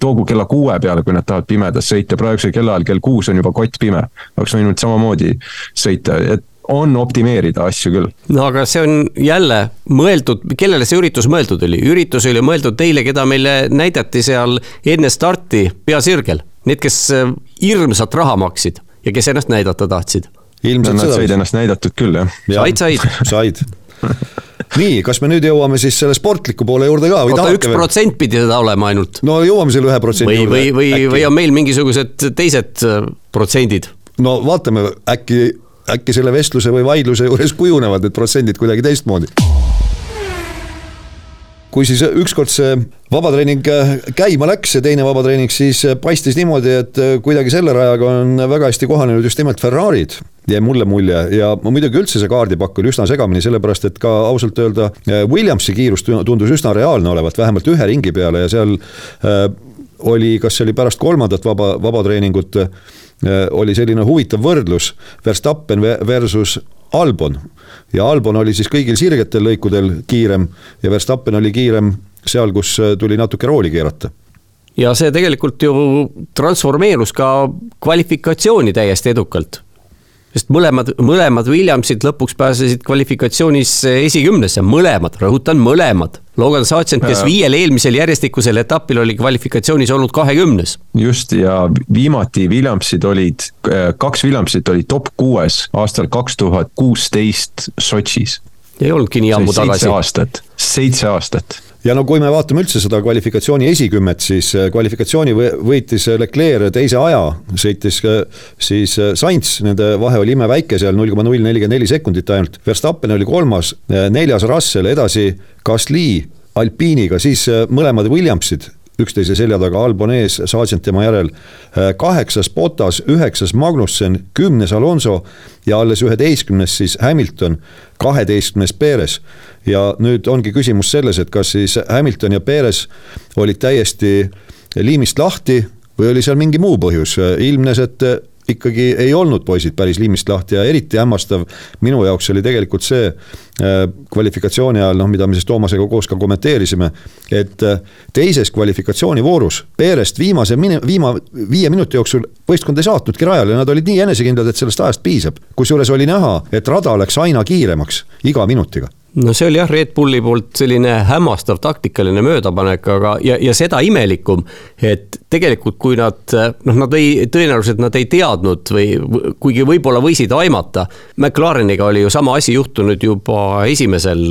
toogu kella kuue peale, kui nad tahavad pimedas sõita, praegusel kellaajal kell kuus on juba kott pime. oleks võinud samamoodi sõita, et on optimeerida asju küll. no aga see on jälle mõeldud, kellele see üritus mõeldud oli? üritus oli mõeldud teile, keda meile näidati seal enne starti peasirgel. Need, kes äh, hirmsat raha maksid ja kes ennast näidata tahtsid. ilmselt nad said ennast näidatud küll, jah ja,. said, said said nii, kas me nüüd jõuame siis selle sportliku poole juurde ka või oota, üks protsent pidi seda olema ainult? no jõuame selle ühe protsendi juurde. või, või, või, on meil mingisugused teised äh, protsendid? no vaatame, äkki äkki selle vestluse või vaidluse juures kujunevad need protsendid kuidagi teistmoodi kui siis ükskord see vabatreening käima läks, see teine vabatreening, siis paistis niimoodi, et kuidagi selle rajaga on väga hästi kohanenud just nimelt Ferrari'd jäi mulle mulje. Ja muidugi üldse see kaardipakk oli üsna segamini, sellepärast et ka ausalt öelda Williamsi kiirus tundus üsna reaalne olevat, vähemalt ühe ringi peale ja seal äh, oli, kas see oli pärast kolmandat vaba, vabatreeningut äh, Äh, oli selline huvitav võrdlus Verstappen versus Albon. ja Albon oli siis kõigil sirgetel lõikudel kiirem ja Verstappen oli kiirem seal, kus äh, tuli natuke rooli keerata. Ja see tegelikult ju transformeerus ka kvalifikatsiooni täiesti edukalt sest mõlemad, mõlemad Williamsid lõpuks pääsesid kvalifikatsioonis esikümnesse, mõlemad, rõhutan, mõlemad. Logan Sargent, kes viiel eelmisel järjestikusel etapil oli kvalifikatsioonis olnud kahekümnes. just ja viimati Williamsid olid, kaks Williamsit olid top kuues aastal kaks tuhat kuusteist Sotšis. Ei olnudki nii ammu tagasi. seitse aastat, seitse aastat. Ja no kui me vaatame üldse seda kvalifikatsiooni esikümmet, siis äh, kvalifikatsiooni võitis Leclerc teise aja, sõitis äh, siis äh, Sainz, nende vahe oli imeväike seal, null koma null nelikümmend neli sekundit ainult. Verstappen oli kolmas, neljas Russell, edasi Gasly Alpiiniga, siis mõlemad Williamsid üksteise selja taga, Albon ees, Sargent tema järel. kaheksas Botas, üheksas Magnussen, kümnes Alonso ja alles üheteistkümnes siis Hamilton, kaheteistkümnes Perez. ja nüüd ongi küsimus selles, et kas siis Hamilton ja Perez olid täiesti liimist lahti või oli seal mingi muu põhjus, ilmnes, et ikkagi ei olnud poisid päris liimist lahti ja eriti hämmastav minu jaoks oli tegelikult see äh, kvalifikatsiooni ajal, noh, mida me siis Toomasega koos ka kommenteerisime, et äh, teises kvalifikatsioonivoorus Perest viimase, viima, viie minuti jooksul võistkond ei saatnudki rajale, nad olid nii enesekindlad, et sellest ajast piisab. kusjuures oli näha, et rada läks aina kiiremaks iga minutiga no see oli jah, Red Bulli poolt selline hämmastav taktikaline möödapanek, aga, ja, ja seda imelikum, et tegelikult kui nad, noh, nad ei, tõenäoliselt nad ei teadnud või kuigi võib-olla võisid aimata. McLareniga oli ju sama asi juhtunud juba esimesel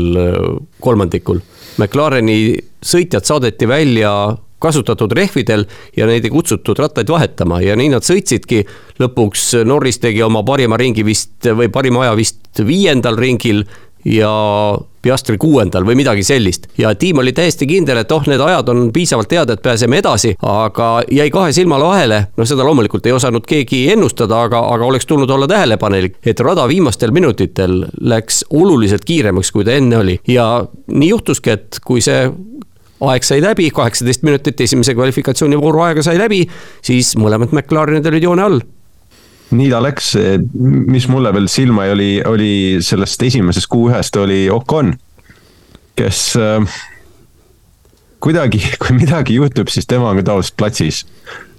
kolmandikul. McLareni sõitjad saadeti välja kasutatud rehvidel ja neid ei kutsutud rattaid vahetama ja nii nad sõitsidki. lõpuks Norris tegi oma parima ringi vist või parima aja vist viiendal ringil ja Piastri kuuendal või midagi sellist. ja tiim oli täiesti kindel, et oh, need ajad on piisavalt head, et pääseme edasi, aga jäi kahe silmale vahele. noh, seda loomulikult ei osanud keegi ennustada, aga, aga oleks tulnud olla tähelepanelik, et rada viimastel minutitel läks oluliselt kiiremaks, kui ta enne oli ja nii juhtuski, et kui see aeg sai läbi, kaheksateist minutit esimese kvalifikatsioonivooru aega sai läbi, siis mõlemad McLarenid olid joone all nii ta läks, mis mulle veel silma jäi, oli, oli sellest esimesest Q1-st oli Ocon, kes äh, kuidagi, kui midagi juhtub, siis tema on ka tavaliselt platsis.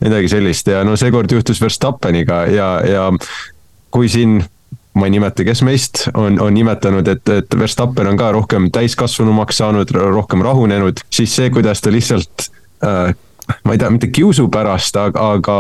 midagi sellist ja no seekord juhtus Verstappeniga ja, ja kui siin ma ei nimeta, kes meist on, on nimetanud, et, et Verstappen on ka rohkem täiskasvanumaks saanud, rohkem rahunenud, siis see, kuidas ta lihtsalt äh, ma ei tea, mitte kiusu pärast, aga, aga,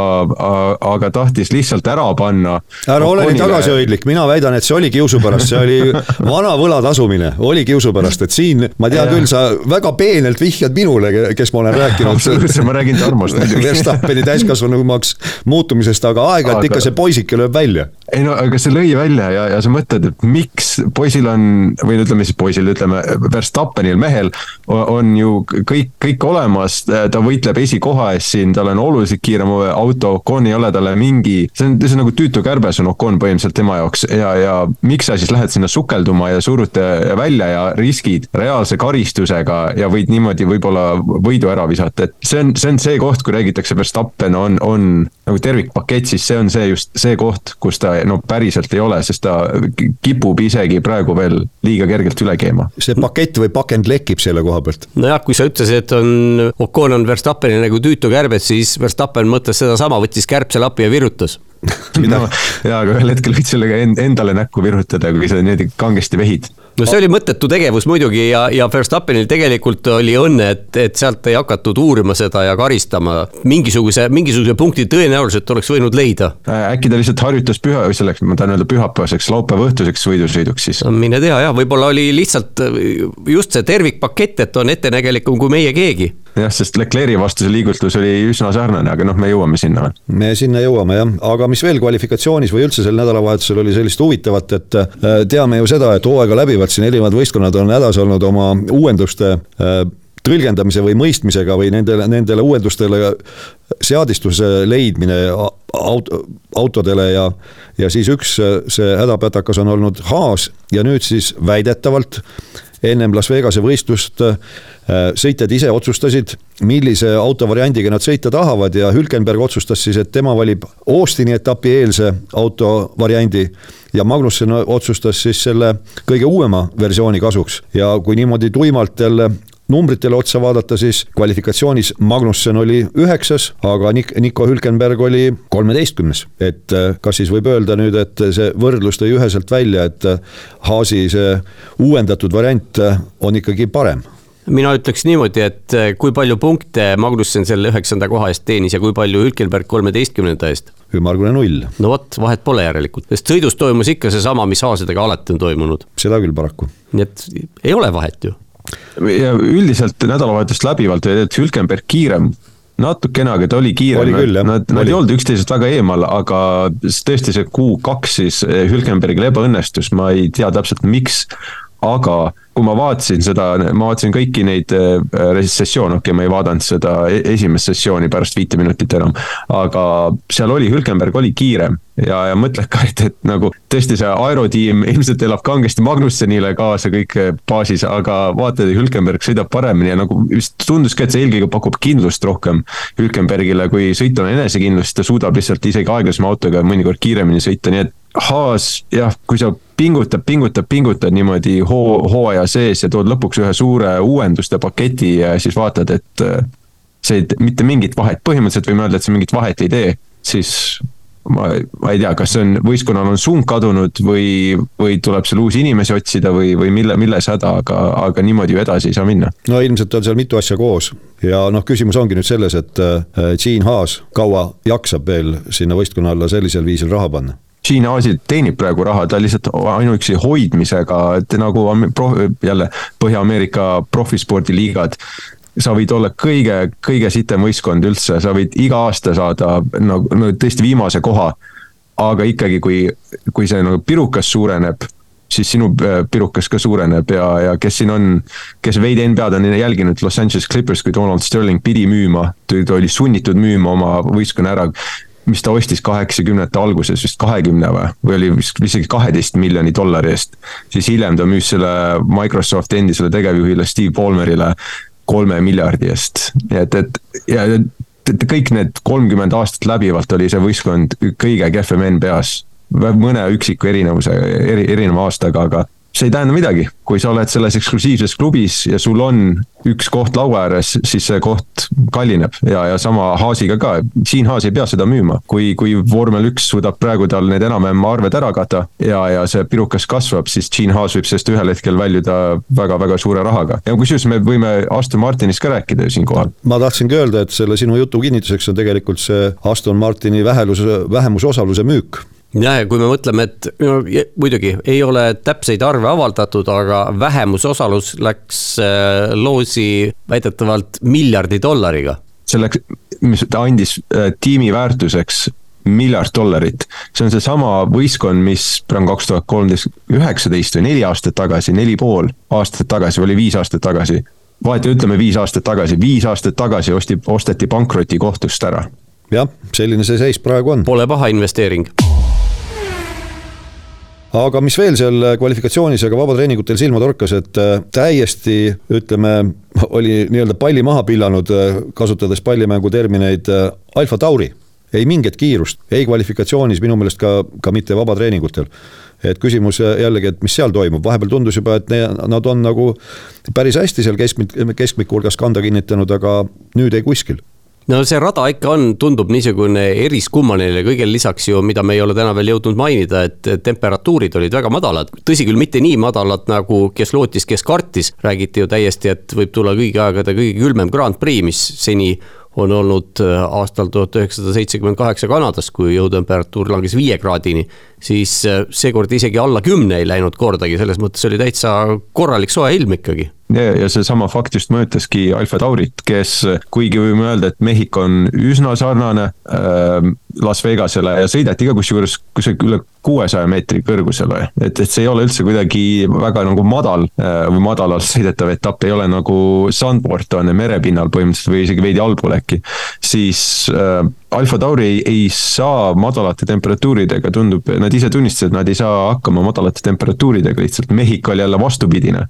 aga tahtis lihtsalt ära panna. ära ole nii tagasihoidlik, mina väidan, et see oli kiusu pärast, see oli vana võla tasumine, oli kiusu pärast, et siin ma tean küll, sa väga peenelt vihjad minule, kes ma olen rääkinud. absoluutselt, ma räägin Tarmost muidugi. Verstappeni täiskasvanumaks muutumisest, aga aegalt aga... ikka see poisike lööb välja ei no aga see lõi välja ja, ja sa mõtled, et miks poisil on või ütleme siis poisil, ütleme Verstappenil mehel on ju kõik, kõik olemas. ta võitleb esikoha eest siin, tal on oluliselt kiirem auto, Ocon ei ole talle mingi, see on, see on nagu tüütu kärbes on Ocon põhimõtteliselt tema jaoks ja, ja miks sa siis lähed sinna sukelduma ja surute välja ja riskid reaalse karistusega ja võid niimoodi võib-olla võidu ära visata, et see on, see on see koht, kui räägitakse Verstappen on, on nagu tervikpakett, siis see on see just see koht, kus ta no päriselt ei ole, sest ta kipub isegi praegu veel liiga kergelt üle keema. see pakett või pakend lekib selle koha pealt. nojah, kui sa ütlesid, et on, Ocon on Verstappeni nagu tüütu kärbes, siis Verstappen mõtles sedasama, võttis kärbselapi ja virutas no jaa, aga ühel hetkel võid sellega endale näkku virutada, kui sa niimoodi kangesti vehid no see oli mõttetu tegevus muidugi ja, ja Verstappenil tegelikult oli õnne, et, et sealt ei hakatud uurima seda ja karistama. mingisuguse, mingisuguse punkti tõenäoliselt oleks võinud leida. Äh, äkki ta lihtsalt harjutas püha, selleks, ma tahan öelda pühapäevaseks, laupäeva õhtuseks võidusõiduks siis. no mine tea jah, võib-olla oli lihtsalt just see tervikpakett, et on ettenägelikum kui meie keegi jah, sest Leclerc'i vastu see liigutus oli üsna sarnane, aga noh, me jõuame sinna. me sinna jõuame jah, aga mis veel kvalifikatsioonis või üldse sel nädalavahetusel oli sellist huvitavat, et äh, teame ju seda, et hooaega läbivad siin erinevad võistkonnad on hädas olnud oma uuenduste äh, tõlgendamise või mõistmisega või nendele, nendele uuendustele seadistuse leidmine auto, autodele ja, ja siis üks see hädapätakas on olnud Haas ja nüüd siis väidetavalt ennem Las Vegase võistlust äh, sõitjad ise otsustasid, millise autovariandiga nad sõita tahavad ja Hülkenberg otsustas siis, et tema valib Austini etapi eelse autovariandi ja Magnussen otsustas siis selle kõige uuema versiooni kasuks. Ja kui niimoodi tuimalt jälle numbritele otsa vaadata, siis kvalifikatsioonis Magnussen oli üheksas, aga Nik-, Nico Hülkenberg oli kolmeteistkümnes. et äh, kas siis võib öelda nüüd, et see võrdlus tõi üheselt välja, et äh, Haasi see uuendatud variant äh, on ikkagi parem mina ütleks niimoodi, et kui palju punkte Magnussen selle üheksanda koha eest teenis ja kui palju Hülkenberg kolmeteistkümnenda eest? ümmargune null. no vot, vahet pole järelikult, sest sõidus toimus ikka seesama, mis haasidega alati on toimunud. seda küll paraku. nii et ei ole vahet ju ja üldiselt nädalavahetust läbivalt oli tegelikult Hülkenberg kiirem. Natukene, aga ta oli kiirem, nad, nad ei olnud üksteisest väga eemal, aga tõesti see Q2 siis Hülkenbergil ebaõnnestus, ma ei tea täpselt, miks aga kui ma vaatasin seda, ma vaatasin kõiki neid äh, sessioone, okei okay,, ma ei vaadanud seda e-, esimest sessiooni pärast viite minutit enam. aga seal oli, Hülkenberg oli kiirem ja, ja mõtled ka, et, et nagu tõesti see aerotiim ilmselt elab kangesti Magnussenile kaasa kõik baasis, aga vaatad, Hülkenberg sõidab paremini ja nagu vist tunduski, et see eelkõige pakub kindlust rohkem Hülkenbergile, kui sõitul on enesekindlust, ta suudab lihtsalt isegi aeglasema autoga mõnikord kiiremini sõita, nii et Haas jah, kui sa pingutad, pingutad, pingutad niimoodi hoo, hooaja sees ja tood lõpuks ühe suure uuenduste paketi ja siis vaatad, et äh, see ei, mitte mingit vahet, põhimõtteliselt võime öelda, et see mingit vahet ei tee, siis ma, ma ei tea, kas see on, võistkonnal on suund kadunud või, või tuleb seal uusi inimesi otsida või, või mille, milles häda, aga, aga niimoodi ju edasi ei saa minna. no ilmselt on seal mitu asja koos ja noh, küsimus ongi nüüd selles, et äh, Gene Haas kaua jaksab veel sinna võistkonna alla sellisel viisil raha panna Hiina Aasia teenib praegu raha, ta lihtsalt ainuüksi hoidmisega, et nagu pro, jälle Põhja-Ameerika profispordiliigad sa võid olla kõige, kõige sitem võistkond üldse, sa võid iga aasta saada no, no tõesti viimase koha. aga ikkagi, kui, kui see nagu pirukas suureneb, siis sinu äh, pirukas ka suureneb ja, ja kes siin on, kes veidi NBA-d on jälginud, Los Angeles Clippers, kui Donald Sterling pidi müüma, ta oli sunnitud müüma oma võistkonna ära mis ta ostis kaheksakümnendate alguses vist kahekümne või, või oli vist isegi kaheteist miljoni dollari eest. siis hiljem ta müüs selle Microsofti endisele tegevjuhile Steve Ballmerile kolme miljardi eest, et, et ja kõik need kolmkümmend aastat läbivalt oli see võistkond kõige kehvem NBA-s. mõne üksiku erinevuse, eri, erineva aastaga, aga see ei tähenda midagi, kui sa oled selles eksklusiivses klubis ja sul on üks koht laua ääres, siis see koht kallineb ja, ja sama Haasiga ka, siin Haas ei pea seda müüma. kui, kui vormel üks suudab praegu tal need enam-vähem arved ära kata ja, ja see pirukas kasvab, siis Gene Haas võib sellest ühel hetkel väljuda väga-väga suure rahaga. ja kusjuures me võime Aston Martinist ka rääkida ju siinkohal. ma tahtsingi öelda, et selle sinu jutu kinnituseks on tegelikult see Aston Martini vähelus, vähemusosaluse müük jah, ja kui me mõtleme, et no, muidugi ei ole täpseid arve avaldatud, aga vähemusosalus läks äh, loosi väidetavalt miljardi dollariga. selleks, mis ta andis äh, tiimi väärtuseks miljard dollarit. see on seesama võistkond, mis praegu kaks tuhat kolmteist, üheksateist või neli aastat tagasi, neli pool aastat tagasi, oli viis aastat tagasi. vahet ütleme viis aastat tagasi, viis aastat tagasi osti, osteti pankrotikohtust ära. jah, selline see seis praegu on. Pole paha investeering aga mis veel seal kvalifikatsioonis ja ka vabatreeningutel silma torkas, et äh, täiesti ütleme, oli nii-öelda palli maha pillanud, äh, kasutades pallimängu termineid, äh, Alfa Tauri. ei mingit kiirust, ei kvalifikatsioonis, minu meelest ka, ka mitte vabatreeningutel. et küsimus jällegi, et mis seal toimub, vahepeal tundus juba, et ne, nad on nagu päris hästi seal keskmik, keskmiku hulgas kanda kinnitanud, aga nüüd ei kuskil no see rada ikka on, tundub niisugune eriskummaline, kõigele lisaks ju, mida me ei ole täna veel jõudnud mainida, et temperatuurid olid väga madalad. tõsi küll, mitte nii madalad nagu kes lootis, kes kartis, räägiti ju täiesti, et võib tulla kõigi aegade kõige külmem Grand Prix, mis seni on olnud äh, aastal tuhat üheksasada seitsekümmend kaheksa Kanadas, kui õhutemperatuur langes viie kraadini, siis äh, seekord isegi alla kümne ei läinud kordagi, selles mõttes oli täitsa korralik soe ilm ikkagi ja, ja seesama fakt just mõjutaski Alfa Taurit, kes, kuigi võime öelda, et Mehhiko on üsna sarnane äh, Las Vegasele ja sõideti ka kusjuures kusagil üle kuuesaja meetri kõrgusele. et, et see ei ole üldse kuidagi väga nagu madal äh, või madalalt sõidetav etapp, ei ole nagu Sandport on merepinnal põhimõtteliselt või isegi veidi allpool äkki. siis äh, Alfa Tauri ei, ei saa madalate temperatuuridega, tundub, nad ise tunnistasid, nad ei saa hakkama madalate temperatuuridega, lihtsalt Mehhiko oli jälle vastupidine.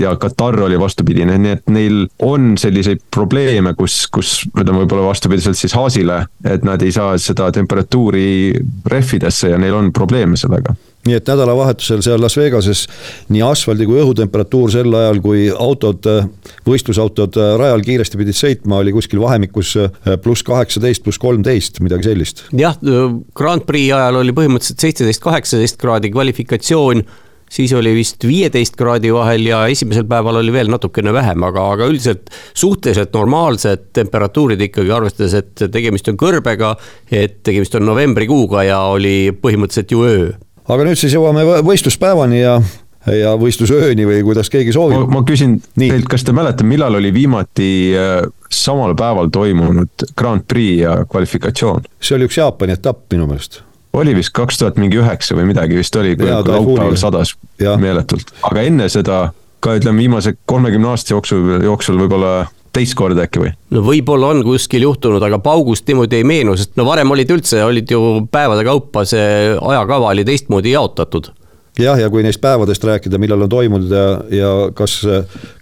ja Katar oli vastupidine, nii et neil on selliseid probleeme, kus, kus ütleme võib-olla vastupidiselt siis Haasile, et nad ei saa seda temperatuuri rehvidesse ja neil on probleeme sellega nii et nädalavahetusel seal Las Vegases nii asfaldi kui õhutemperatuur sel ajal, kui autod, võistlusautod rajal kiiresti pidid sõitma, oli kuskil vahemikus pluss kaheksateist, pluss kolmteist, midagi sellist. jah, Grand Prix ajal oli põhimõtteliselt seitseteist, kaheksateist kraadi kvalifikatsioon siis oli vist viieteist kraadi vahel ja esimesel päeval oli veel natukene vähem, aga, aga üldiselt suhteliselt normaalsed temperatuurid ikkagi, arvestades, et tegemist on kõrbega, et tegemist on novembrikuuga ja oli põhimõtteliselt ju öö aga nüüd siis jõuame võistluspäevani ja ja võistlusööni või kuidas keegi soovib. ma küsin Nii. teilt, kas te mäletate, millal oli viimati äh, samal päeval toimunud Grand Prix ja kvalifikatsioon? see oli üks Jaapani etapp minu meelest. Oli vist kaks tuhat mingi üheksa või midagi vist oli, kui laupäeval sadas ja. meeletult, aga enne seda ka ütleme viimase kolmekümne aasta jooksul, jooksul võib-olla teist korda äkki või? no võib-olla on kuskil juhtunud, aga paugust niimoodi ei meenu, sest no varem olid üldse, olid ju päevade kaupa, see ajakava oli teistmoodi jaotatud jah, ja kui neist päevadest rääkida, millal on toimunud ja, ja kas,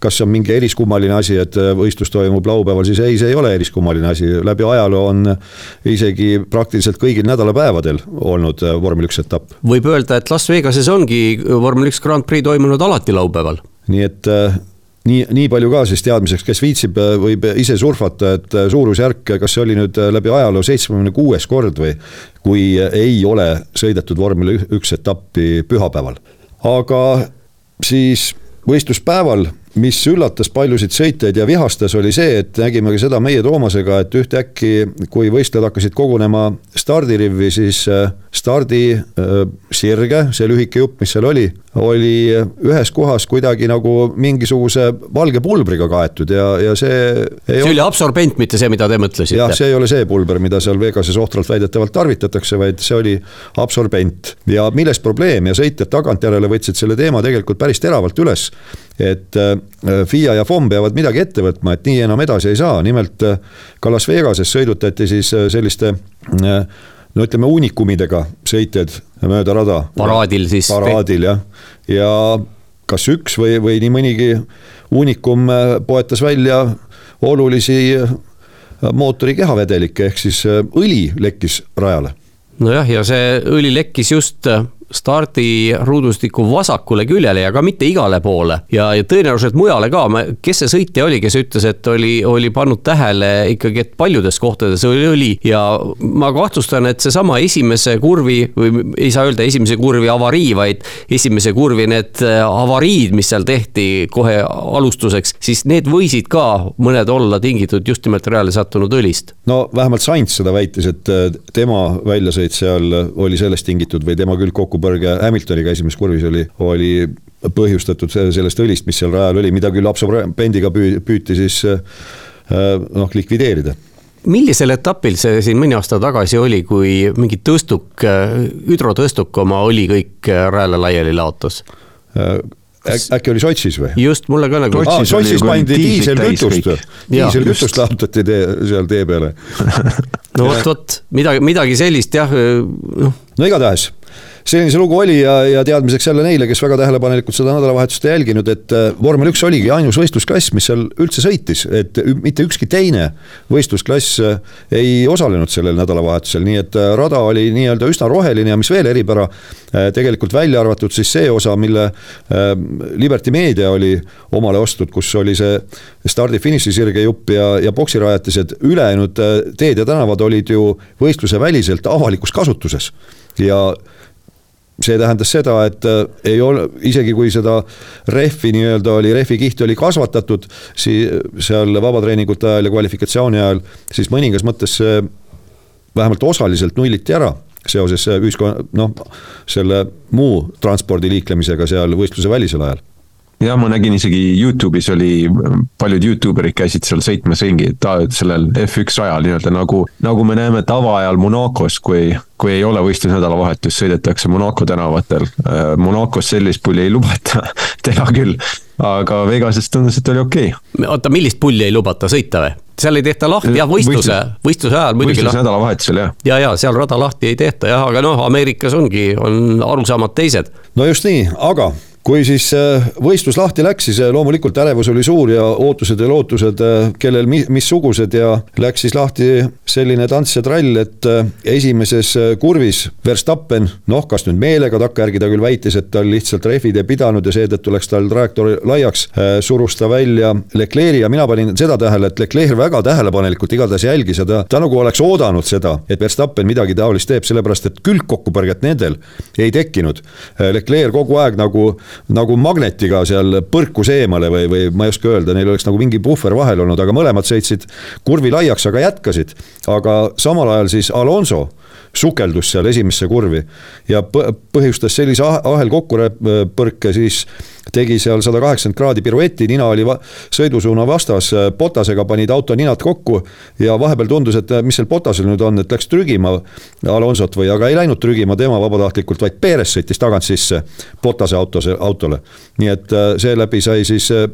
kas see on mingi eriskummaline asi, et võistlus toimub laupäeval, siis ei, see ei ole eriskummaline asi, läbi ajaloo on isegi praktiliselt kõigil nädalapäevadel olnud vormel üks etapp. võib öelda, et Las Vegases ongi vormel üks Grand Prix toimunud alati laupäeval. nii et nii, nii palju ka siis teadmiseks, kes viitsib, võib ise surfata, et suurusjärk, kas see oli nüüd läbi ajaloo seitsmekümne kuues kord või. kui ei ole sõidetud vormel üks etappi pühapäeval, aga siis võistluspäeval mis üllatas paljusid sõitjaid ja vihastas, oli see, et nägime ka seda meie Toomasega, et ühtäkki, kui võistlejad hakkasid kogunema stardirivvi, siis äh, stardi äh, sirge, see lühike jupp, mis seal oli, oli ühes kohas kuidagi nagu mingisuguse valge pulbriga kaetud ja, ja see. see oli absorbent, mitte see, mida te mõtlesite. jah, see ei ole see pulber, mida seal Vegases ohtralt väidetavalt tarvitatakse, vaid see oli absorbent ja milles probleem ja sõitjad tagantjärele võtsid selle teema tegelikult päris teravalt üles et äh, FIA ja FOM peavad midagi ette võtma, et nii enam edasi ei saa, nimelt äh, ka Las Vegases sõidutati siis äh, selliste no ütleme, uunikumidega sõitjad mööda rada. paraadil siis. paraadil jah, ja kas üks või, või nii mõnigi uunikum poetas välja olulisi mootori kehavedelikke, ehk siis õli lekkis rajale. nojah, ja see õli lekkis just stardiruudustiku vasakule küljele ja ka mitte igale poole. Ja, ja tõenäoliselt mujale ka, kes see sõitja oli, kes ütles, et oli, oli pannud tähele ikkagi, et paljudes kohtades oli õli. Ja ma kahtlustan, et seesama esimese kurvi või ei saa öelda esimese kurvi avarii, vaid esimese kurvi need äh, avariid, mis seal tehti kohe alustuseks, siis need võisid ka mõned olla tingitud just nimelt rajale sattunud õlist. no vähemalt Sainz seda väitis, et äh, tema väljasõit seal oli sellest tingitud või tema küll kokku kokkupõrge Hamiltoniga esimeses kurvis oli, oli põhjustatud sellest õlist, mis seal rajal oli, mida küll absorbendiga püüti siis äh, noh, likvideerida millisel etapil see siin mõni aasta tagasi oli, kui mingi tõstuk, hüdrotõstuk oma oli kõik rajale laiali laotas? äkki oli Sotšis või? just, mulle ka nagu. Sotšis pandi diiselkütust, diiselkütust laotati tee, seal tee peale no vot, vot midagi, midagi sellist jah, noh. no igatahes selline see lugu oli ja, ja teadmiseks jälle neile, kes väga tähelepanelikult seda nädalavahetust ei jälginud, et äh, vormel üks oligi ainus võistlusklass, mis seal üldse sõitis, et mitte ükski teine võistlusklass äh, ei osalenud sellel nädalavahetusel, nii et äh, rada oli nii-öelda üsna roheline ja mis veel eripära, tegelikult välja arvatud siis see osa, mille Liberty Media oli omale ostnud, kus oli see stardi-finiši sirge jupp ja, ja poksirajatised, ülejäänud teed ja tänavad olid ju võistluse väliselt avalikus kasutuses. Ja see tähendas seda, et äh, ei ole, isegi kui seda rehvi nii-öelda oli, rehvi kihti oli kasvatatud, siis seal vabatreeningute ajal ja kvalifikatsiooni ajal, siis mõningas mõttes see vähemalt osaliselt nulliti ära seoses ühiskonna, noh, selle muu transpordi liiklemisega seal võistluse välisel ajal jah, ma nägin isegi Youtube'is oli, paljud Youtube erid käisid seal sõitmas ringi ta, sellel F1 rajal nii-öelda nagu, nagu me näeme tavaajal Monacos, kui, kui ei ole võistlusnädalavahetus, sõidetakse Monaco tänavatel. Äh, Monacos sellist pulli ei lubata teha küll, aga Vegases tundus, et oli okei okay.. oota, millist pulli ei lubata sõita või? seal ei tehta lahti, jah, võistluse, võistluse ajal muidugi. võistlusnädalavahetusel jah. ja, ja seal rada lahti ei tehta jah, aga noh, Ameerikas ongi, on arusaamad teised. no just nii, aga kui siis äh, võistlus lahti läks, siis äh, loomulikult ärevus oli suur ja ootused ja lootused, äh, kellel mi-, missugused ja läks siis lahti selline tants ja trall, et esimeses kurvis Verstappen, noh, kas nüüd meelega, takkajärgi ta küll väitis, et tal lihtsalt rehvid ei pidanud ja seetõttu läks tal trajektoor laiaks, surus ta välja Leclerc'i ja mina panin seda tähele, et Leclerc väga tähelepanelikult igatahes jälgis ja ta, ta nagu oleks oodanud seda, et Verstappen midagi taolist teeb, sellepärast et külgkokkupõrget nendel ei tekkinud. Leclerc kogu aeg nagu nagu magnetiga seal põrkus eemale või, või ma ei oska öelda, neil oleks nagu mingi puhver vahel olnud, aga mõlemad sõitsid kurvi laiaks, aga jätkasid. aga samal ajal siis Alonso sukeldus seal esimesse kurvi ja põhjustas sellise ahelkokkupõrke siis tegi seal sada kaheksakümmend kraadi pirueti, nina oli sõidusuuna vastas, Potasega panid auto ninad kokku ja vahepeal tundus, et mis seal Potasel nüüd on, et läks trügima Alonsot või, aga ei läinud trügima tema vabatahtlikult, vaid Perez sõitis tagant sisse Potase autose, autole. nii et äh, seeläbi sai siis äh,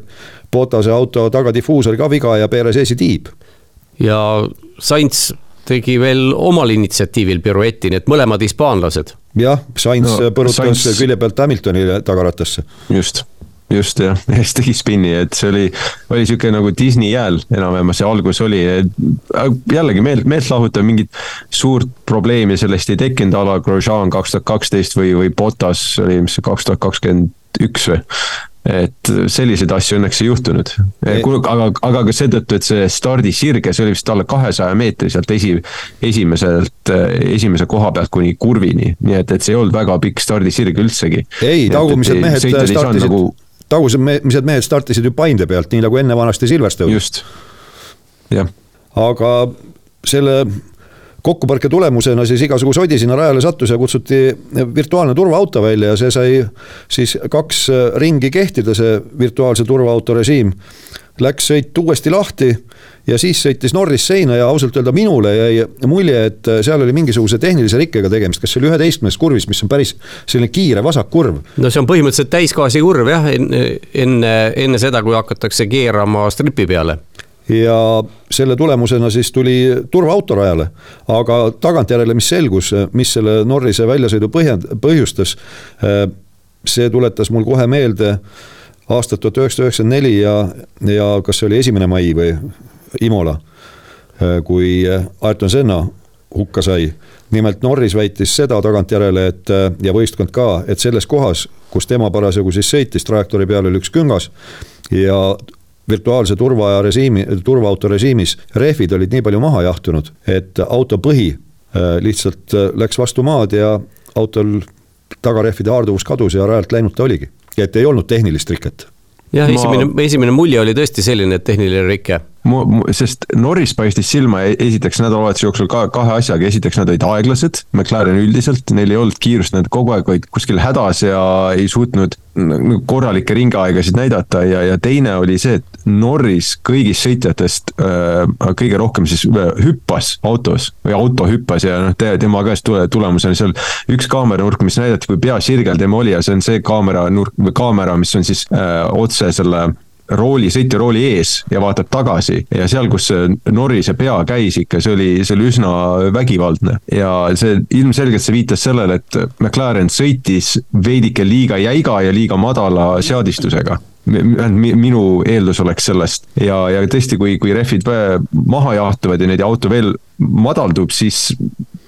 Potase auto tagadifuusori ka viga ja Perez esitiib. ja Sainz tegi veel omal initsiatiivil pirueti, nii et mõlemad hispaanlased. jah, Sainz no, põrutas Sainz... külje pealt Hamiltonile tagaratasse. just just jah, ja siis tegi spinni, et see oli, oli sihuke nagu Disney jääl enam-vähem see algus oli. jällegi meelt, meeltlahutav, mingit suurt probleemi sellest ei tekkinud, a la Grosjean kaks tuhat kaksteist või, või Botas oli, mis see kaks tuhat kakskümmend üks või et selliseid asju õnneks ei juhtunud. aga, aga ka seetõttu, et see stardisirge, see oli vist alla kahesaja meetri sealt esi, esimeselt, esimese koha pealt kuni kurvini. nii et, et see ei olnud väga pikk stardisirg üldsegi. ei, tagumised mehed startisid nagu... tagumised mehed startisid ju Paide pealt, nii nagu enne vanasti Silverstone. just, jah. aga selle kokkupõrke tulemusena siis igasugu sodi sinna rajale sattus ja kutsuti virtuaalne turvaauto välja ja see sai siis kaks ringi kehtida, see virtuaalse turvaauto režiim. Läks sõit uuesti lahti ja siis sõitis Norris seina ja ausalt öelda minule jäi mulje, et seal oli mingisuguse tehnilise rikkega tegemist, kas see oli üheteistkümnes kurvis, mis on päris selline kiire vasakkurv. no see on põhimõtteliselt täisgaasi kurv jah, enne, enne seda, kui hakatakse keerama stripi peale ja selle tulemusena siis tuli turvaauto rajale. aga tagantjärele, mis selgus, mis selle Norrise väljasõidu põhjend-, põhjustas, see tuletas mul kohe meelde aastat tuhat üheksasada üheksakümmend neli ja, ja kas see oli esimene mai või Imola, kui Ayrton Senna hukka sai. nimelt Norris väitis seda tagantjärele, et ja võistkond ka, et selles kohas, kus tema parasjagu siis sõitis, trajektoori peal oli üks küngas ja virtuaalse turvaaja režiimi, turvaauto režiimis rehvid olid nii palju maha jahtunud, et auto põhi äh, lihtsalt äh, läks vastu maad ja autol tagarehvide haarduvus kadus ja rajalt läinud ta oligi. et ei olnud tehnilist riket jah, esimene ma..., esimene mulje oli tõesti selline, et tehniline rike. Sest Norris paistis silma e-, esiteks nädalavahetuse jooksul ka kahe asjaga, esiteks nad olid aeglased, McLaren üldiselt, neil ei olnud kiirust, nad kogu aeg olid kuskil hädas ja ei suutnud korralikke ringaegasid näidata. Ja, ja teine oli see, et Norris kõigist sõitjatest äh, kõige rohkem siis äh, hüppas autos või auto hüppas ja noh, tema käest tule, tulemusena seal üks kaameranurk, mis näidati, kui pea sirgel tema oli ja see on see kaameranurk või kaamera, mis on siis äh, otse selle rooli, sõitja rooli ees ja vaatab tagasi ja seal, kus Norrise pea käis ikka, see oli, see oli üsna vägivaldne. ja see ilmselgelt see viitas sellele, et McLaren sõitis veidike liiga jäiga ja liiga madala seadistusega. Minu eeldus oleks sellest. Ja, ja tõesti, kui, kui rehvid maha jaotuvad ja neid auto veel madaldub, siis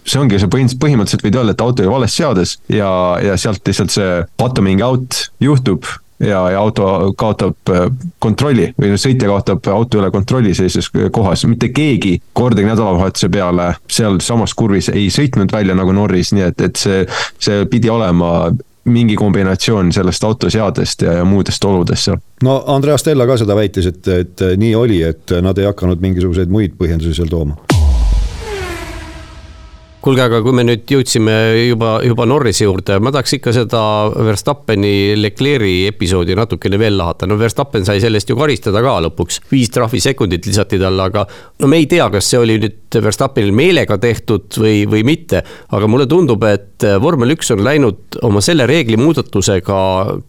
see ongi see põhimõtteliselt, põhimõtteliselt võid öelda, et auto oli vales seades ja, ja sealt lihtsalt see bottoming out juhtub ja, ja auto kaotab äh, kontrolli või noh, sõitja kaotab auto üle kontrolli sellises kohas, mitte keegi kordagi nädalavahetuse peale sealsamas kurvis ei sõitnud välja nagu Norris, nii et, et see, see pidi olema mingi kombinatsioon sellest autoseadest ja, ja muudest oludest seal. no Andreas Tella ka seda väitis, et, et nii oli, et nad ei hakanud mingisuguseid muid põhjendusi seal tooma kuulge, aga kui me nüüd jõudsime juba, juba Norrise juurde, ma tahaks ikka seda Verstappeni Leclerc'i episoodi natukene veel lahata, no Verstappen sai sellest ju karistada ka lõpuks. viis trahvisekundit lisati talle, aga no me ei tea, kas see oli nüüd Verstappenil meelega tehtud või, või mitte. aga mulle tundub, et vormel üks on läinud oma selle reegli muudatusega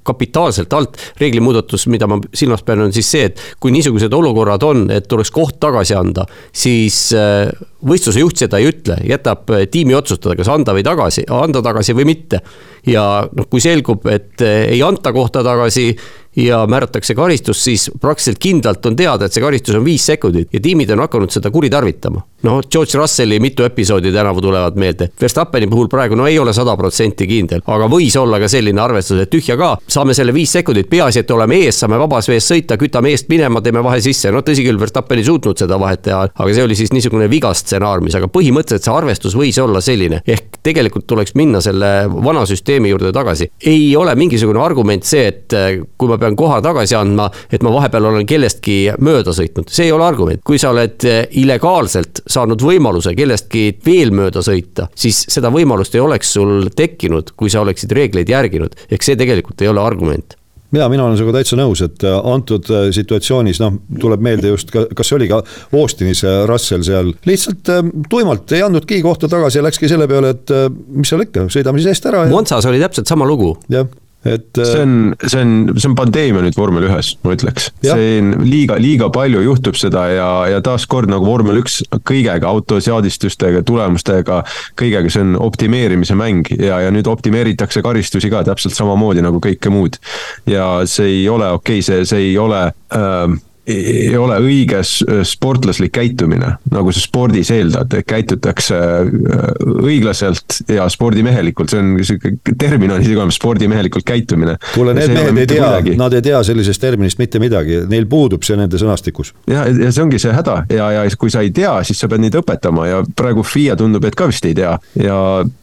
kapitaalselt alt. reegli muudatus, mida ma silmas pean, on siis see, et kui niisugused olukorrad on, et tuleks koht tagasi anda, siis äh, võistluse juht seda ei ütle, jätab tiimi otsustada, kas anda või tagasi, anda tagasi või mitte. Ja noh, kui selgub, et ei anta kohta tagasi ja määratakse karistus, siis praktiliselt kindlalt on teada, et see karistus on viis sekundit ja tiimid on hakanud seda kuritarvitama. noh, George Russelli mitu episoodi tänavu tulevad meelde. Verstappeni puhul praegu no ei ole sada protsenti kindel, aga võis olla ka selline arvestus, et tühja ka, saame selle viis sekundit, peaasi, et oleme ees, saame vabas vees sõita, kütame eest minema, teeme vahe sisse. no tõsi küll, Verstappen ei suutnud seda vahet teha, aga see oli siis niisugune viga stsenaariumis, aga põhimõtteliselt see arvestus võis olla selline. ehk tegelikult tuleks minna selle vana süsteemi juurde tagasi. ei ole mingisugune argument see, et kui ma pean koha tagasi andma, et ma vahepeal olen kellestki mööda sõitnud, see ei ole argument. kui sa oled eh, illegaalselt saanud võimaluse kellestki veel mööda sõita, siis seda võimalust ei oleks sul tekkinud, kui sa oleksid reegleid järginud, ehk see tegelikult ei ole argument ja mina olen sinuga täitsa nõus, et eh, antud eh, situatsioonis noh, tuleb meelde just, kas see oli ka Austinis Russell seal, lihtsalt tuimalt ei andnudki kohta tagasi ja läkski selle peale, et mis seal ikka, sõidame siis eest ära ja.... Monsas oli täpselt sama lugu. Et. Äh, see on, see on, see on pandeemia nüüd vormel ühes, ma ütleks. on liiga, liiga palju juhtub seda ja, ja taaskord nagu vormel üks kõigega, autoseadistustega, tulemustega, kõigega, see on optimeerimise mäng ja, ja nüüd optimeeritakse karistusi ka täpselt samamoodi nagu kõike muud. ja see ei ole okei okay,, see, see ei ole äh, ei ole õige sportlaslik käitumine, nagu sa spordis eeldad, et käitutakse äh, õiglaselt ja spordimehelikult, see on sihuke termin on isegi olemas, spordimehelikult käitumine. kuule, need mehed ei tea, nad ei tea sellisest terminist mitte midagi, neil puudub see nende sõnastikus. ja, ja see ongi see häda ja, ja kui sa ei tea, siis sa pead neid õpetama ja praegu FIA tundub, et ka vist ei tea. ja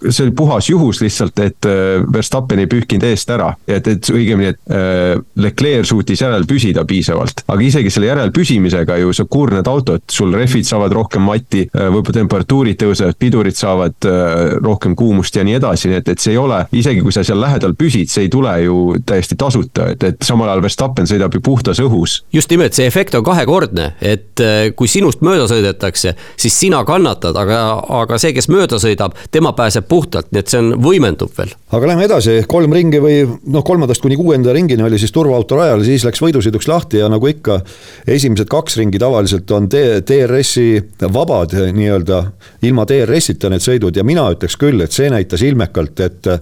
see oli puhas juhus lihtsalt, et äh, Verstappen ei pühkinud eest ära, et, et õigemini, et äh, Leclerc suutis järel püsida piisavalt, aga isegi isegi selle järel püsimisega ju sa kurnad autot, sul rehvid saavad rohkem matti, äh, võib-olla temperatuurid tõusevad, pidurid saavad äh, rohkem kuumust ja nii edasi, nii et, et see ei ole, isegi kui sa seal lähedal püsid, see ei tule ju täiesti tasuta, et, et samal ajal Verstappen sõidab ju puhtas õhus. just nimelt, see efekt on kahekordne, et äh, kui sinust mööda sõidetakse, siis sina kannatad, aga, aga see, kes mööda sõidab, tema pääseb puhtalt, nii et see on võimendub veel. aga lähme edasi, kolm ringi või noh, kolmandast kuni kuuenda ringini oli siis turvaauto rajal, siis läks võidusõiduks lahti ja nagu ikka esimesed kaks ringi tavaliselt on DRS-i vabad nii-öelda, ilma DRS-ita need sõidud ja mina ütleks küll, et see näitas ilmekalt, et äh,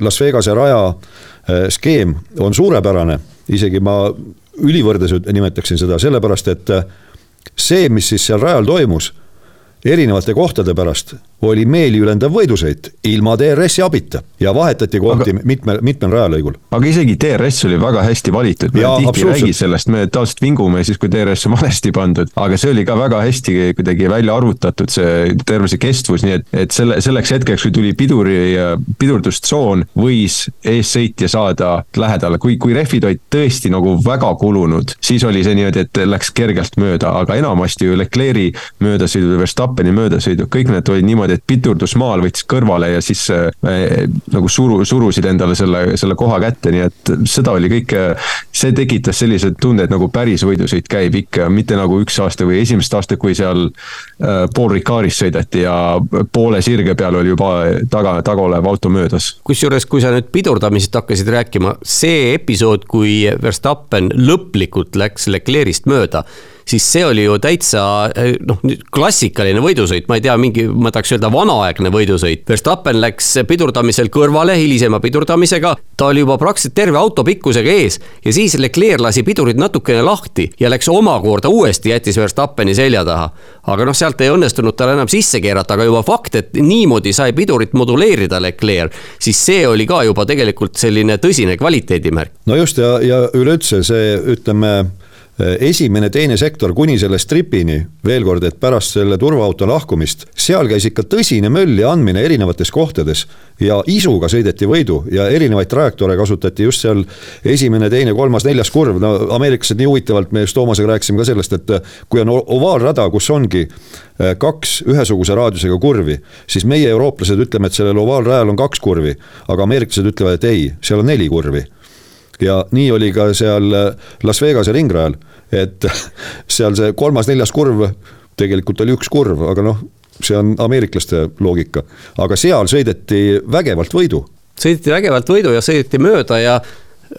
Las Vegase raja äh, skeem on suurepärane, isegi ma ülivõrdes nimetaksin seda, sellepärast et see, mis siis seal rajal toimus, erinevate kohtade pärast oli meeliülendav võidusõit ilma DRS-i abita ja vahetati kohti aga, mitmel, mitmel rajalõigul. aga isegi DRS oli väga hästi valitud, me tihti ei räägi sellest, me tavaliselt vingume siis, kui DRS on valesti pandud, aga see oli ka väga hästi kuidagi välja arvutatud, see terve see kestvus, nii et, et selle, selleks hetkeks, kui tuli piduri, pidurdustsoon, võis eessõitja saada lähedale, kui, kui rehvid olid tõesti nagu väga kulunud, siis oli see niimoodi, et läks kergelt mööda, aga enamasti ju Leclerc'i möödasõidud, Verstappeni Verstappeni möödasõidud, kõik need olid niimoodi, et pidurdus maal, võttis kõrvale ja siis äh, nagu suru, surusid endale selle, selle koha kätte, nii et seda oli kõike, see tekitas sellised tunded nagu päris võidusõit käib ikka, mitte nagu üks aasta või esimest aastat, kui seal äh, Paul Ricaris sõideti ja poole sirge peal oli juba taga, taga olev auto möödas. kusjuures, kui sa nüüd pidurdamisest hakkasid rääkima, see episood, kui Verstappen lõplikult läks Leclerc'ist mööda siis see oli ju täitsa noh, klassikaline võidusõit, ma ei tea, mingi, ma tahaks öelda vanaaegne võidusõit. Verstappen läks pidurdamisel kõrvale hilisema pidurdamisega, ta oli juba praktiliselt terve auto pikkusega ees ja siis Leclerc lasi pidurid natukene lahti ja läks omakorda uuesti, jättis Verstappeni selja taha. aga noh, sealt ei õnnestunud tal enam sisse keerata, aga juba fakt, et niimoodi sai pidurit moduleerida Leclerc, siis see oli ka juba tegelikult selline tõsine kvaliteedimärk. no just ja, ja üleüldse see, ütleme esimene, teine sektor kuni selle stripini, veel kord, et pärast selle turvaauto lahkumist, seal käis ikka tõsine mölli andmine erinevates kohtades ja isuga sõideti võidu ja erinevaid trajektoore kasutati just seal esimene, teine, kolmas, neljas kurv, no ameeriklased nii huvitavalt, me just Toomasega rääkisime ka sellest, et kui on ovaalrada, kus ongi äh, kaks ühesuguse raadiusega kurvi, siis meie, eurooplased, ütleme, et sellel ovaalrajal on kaks kurvi, aga ameeriklased ütlevad, et ei, seal on neli kurvi ja nii oli ka seal Las Vegase ringrajal, et seal see kolmas-neljas kurv tegelikult oli üks kurv, aga noh, see on ameeriklaste loogika, aga seal sõideti vägevalt võidu. sõideti vägevalt võidu ja sõideti mööda ja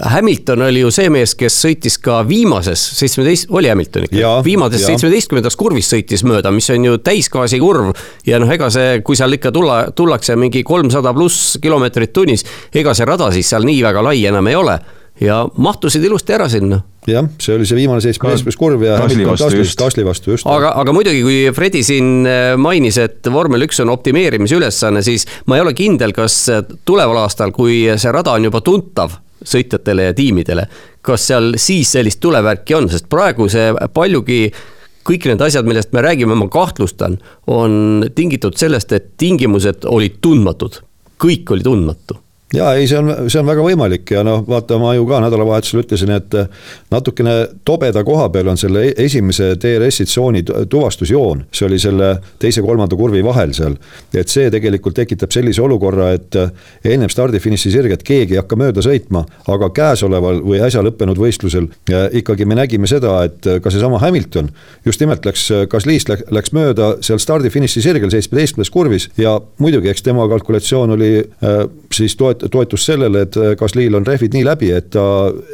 Hamilton oli ju see mees, kes sõitis ka viimases seitsmeteist, oli Hamilton ikka, viimases seitsmeteistkümnendas kurvis sõitis mööda, mis on ju täisgaasi kurv. ja noh, ega see, kui seal ikka tulla, tullakse mingi kolmsada pluss kilomeetrit tunnis, ega see rada siis seal nii väga lai enam ei ole ja mahtusid ilusti ära sinna. jah, see oli see viimane seitsmeteistkümnes kurv ja Gasly vastu just. aga, aga muidugi, kui Fredi siin äh, mainis, et vormel üks on optimeerimise ülesanne, siis ma ei ole kindel, kas tuleval aastal, kui see rada on juba tuntav sõitjatele ja tiimidele, kas seal siis sellist tulevärki on, sest praegu see paljugi kõik need asjad, millest me räägime, ma kahtlustan, on tingitud sellest, et tingimused olid tundmatud. kõik oli tundmatu ja ei, see on, see on väga võimalik ja noh, vaata, ma ju ka nädalavahetusel ütlesin, et natukene tobeda koha peal on selle e-, esimese DRS-i tsooni tuvastusjoon, see oli selle teise-kolmanda kurvi vahel seal. et see tegelikult tekitab sellise olukorra, et ennem stardi-finiši sirget keegi ei hakka mööda sõitma, aga käesoleval või äsja lõppenud võistlusel ikkagi me nägime seda, et ka seesama Hamilton just nimelt läks, Gasly'st läks mööda seal stardi-finiši sirgel seitsmeteistkümnes kurvis ja muidugi, eks tema kalkulatsioon oli äh, siis toet-, toet-, toetus sellele, et Gaslyl on rehvid nii läbi, et ta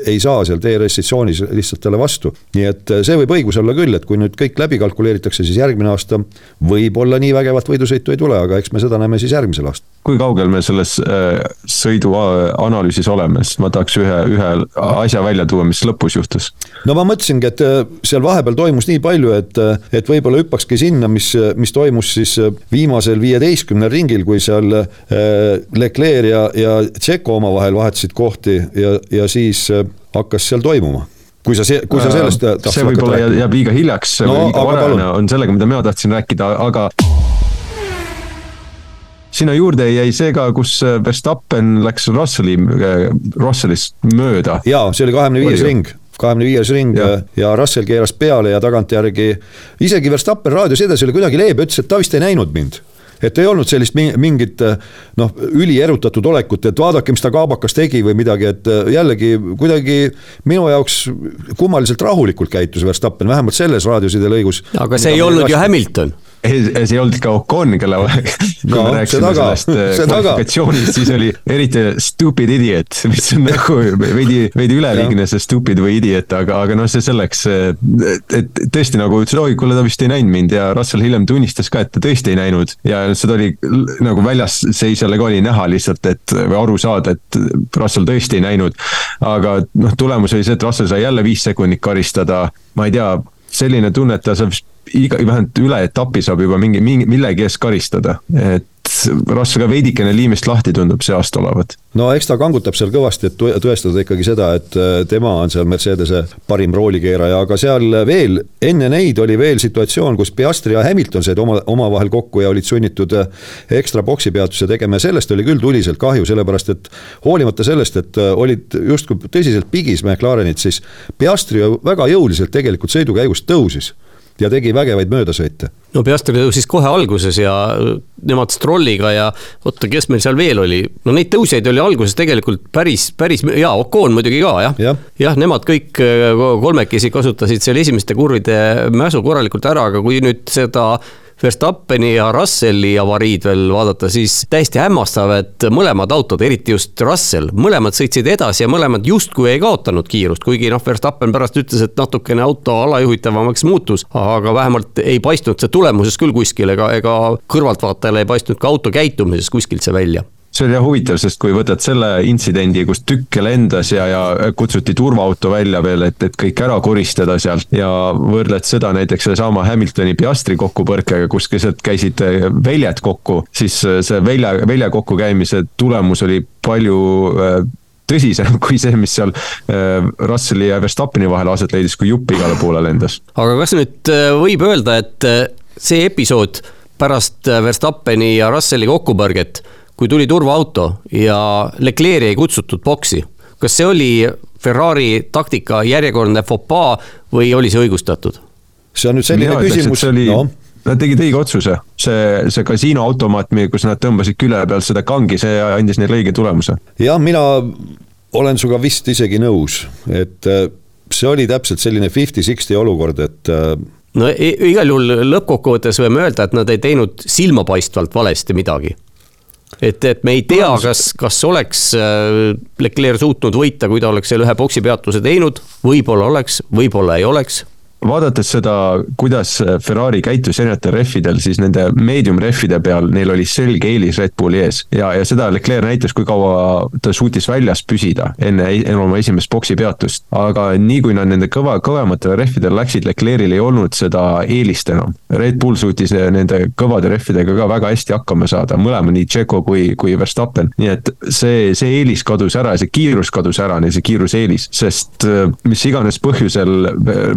ei saa seal DRS-i tsoonis lihtsalt talle vastu. nii et see võib õigus olla küll, et kui nüüd kõik läbi kalkuleeritakse, siis järgmine aasta võib-olla nii vägevat võidusõitu ei tule, aga eks me seda näeme siis järgmisel aastal. kui kaugel me selles äh, sõidu analüüsis oleme, sest ma tahaks ühe, ühe asja välja tuua, mis lõpus juhtus. no ma mõtlesingi, et äh, seal vahepeal toimus nii palju, et, äh, et võib-olla hüppakski sinna, mis, mis toimus siis viimasel viieteistkümnel ringil, kui seal Leclerc ja, ja Tšeko omavahel vahetasid kohti ja, ja siis äh, hakkas seal toimuma. Kui sa, kui sa sellest äh, see võib-olla jääb liiga hiljaks no, liiga varajane on sellega, mida mina tahtsin rääkida, aga sinna juurde jäi see ka, kus äh, Verstappen läks Russelli, Russellist mööda. jaa, see oli kahekümne viies ring. kahekümne viies ring ja. ja Russell keeras peale ja tagantjärgi isegi Verstappen raadiosedes oli kuidagi leebe, ütles, et ta vist ei näinud mind et ei olnud sellist mingit noh, ülierutatud olekut, et vaadake, mis ta kaabakas tegi või midagi, et jällegi kuidagi minu jaoks kummaliselt rahulikult käitus Verstappen, vähemalt selles raadioside lõigus. aga see ei olnud ju Hamilton see ei olnud ka Ocon, kelle kui no, me rääkisime taga, sellest äh, kvalifikatsioonist, siis oli eriti stupid idiot, mis on nagu veidi, veidi üleliigne see stupid või idiot, aga, aga noh, see selleks. et tõesti nagu ütles, oi, kuule, ta vist ei näinud mind ja Russell hiljem tunnistas ka, et ta tõesti ei näinud. ja seda oli nagu väljas seisjale ka oli näha lihtsalt, et või aru saada, et Russell tõesti ei näinud. aga noh, tulemus oli see, et Russell sai jälle viis sekundit karistada, ma ei tea selline tunne, et ta saab iga, vähemalt üle etapi saab juba mingi, mingi, millegi eest karistada, et Russell ka veidikene liimist lahti tundub see aasta olevat. no eks ta kangutab seal kõvasti, et tõestada ikkagi seda, et äh, tema on seal Mercedese parim roolikeeraja, aga seal veel enne neid oli veel situatsioon, kus Piastri ja Hamilton said oma, omavahel kokku ja olid sunnitud äh, ekstra boksipeatuse tegema ja sellest oli küll tuliselt kahju, sellepärast et hoolimata sellest, et äh, olid justkui tõsiselt pigis McLarenid, siis Piastri ju väga jõuliselt tegelikult sõidu käigus tõusis ja tegi vägevaid möödasõite. no Piastri tõusis kohe alguses ja nemad Strolliga ja oota, kes meil seal veel oli, no neid tõusjaid oli alguses tegelikult päris, päris ja Ocon muidugi ka jah? Ja.. jah, nemad kõik kolmekesi kasutasid seal esimeste kurvide mäsu korralikult ära, aga kui nüüd seda Verstappeni ja Russelli avariid veel vaadata, siis täiesti hämmastav, et mõlemad autod, eriti just Russell, mõlemad sõitsid edasi ja mõlemad justkui ei kaotanud kiirust, kuigi noh, Verstappen pärast ütles, et natukene auto alajuhitavamaks muutus, aga vähemalt ei paistnud see tulemuses küll kuskil ega, ega kõrvaltvaatajale ei paistnud ka auto käitumises kuskilt see välja see oli jah huvitav, sest kui võtad selle intsidendi, kus tükke lendas ja, ja kutsuti turvaauto välja veel, et, et kõik ära koristada sealt ja võrdled seda näiteks sellesama Hamiltoni Piastri kokkupõrkega, kus keset käisid väljad kokku, siis see välja, välja kokkukäimise tulemus oli palju äh, tõsisem kui see, mis seal äh, Russelli ja Verstappeni vahel aset leidis, kui jupp igale poole lendas. aga kas nüüd äh, võib öelda, et see episood pärast Verstappeni ja Russelli kokkupõrget kui tuli turvaauto ja Leclerc'i ei kutsutud boksi. kas see oli Ferrari taktika järjekordne fopaa või oli see õigustatud? see on nüüd selline Mina küsimus, no Nad tegid õige otsuse, see, see kasiinoautomaat, kus nad tõmbasid küle peal seda kangi, see andis neile õige tulemuse. jah, mina olen sinuga vist isegi nõus, et äh, see oli täpselt selline fifty-sixty olukord, et äh, no igal juhul lõppkokkuvõttes võime öelda, et nad ei teinud silmapaistvalt valesti midagi et, et me ei tea, kas, kas oleks äh, Leclerc suutnud võita, kui ta oleks selle ühe boksipeatuse teinud, võib-olla oleks, võib-olla ei oleks vaadates seda, kuidas Ferrari käitus erinevatel rehvidel, siis nende medium rehvide peal neil oli selge eelis Red Bulli ees. ja, ja seda Leclerc näitas, kui kaua ta suutis väljas püsida enne, enne oma esimest boksi peatust. aga nii kui nad nende kõva, kõvematele rehvidele läksid, Leclerc'il ei olnud seda eelist enam. Red Bull suutis nende kõvade rehvidega ka väga hästi hakkama saada, mõlema, nii Tšeko kui, kui Verstappen. nii et see, see eelis kadus ära ja see kiirus kadus ära, see kiiruseelis, sest mis iganes põhjusel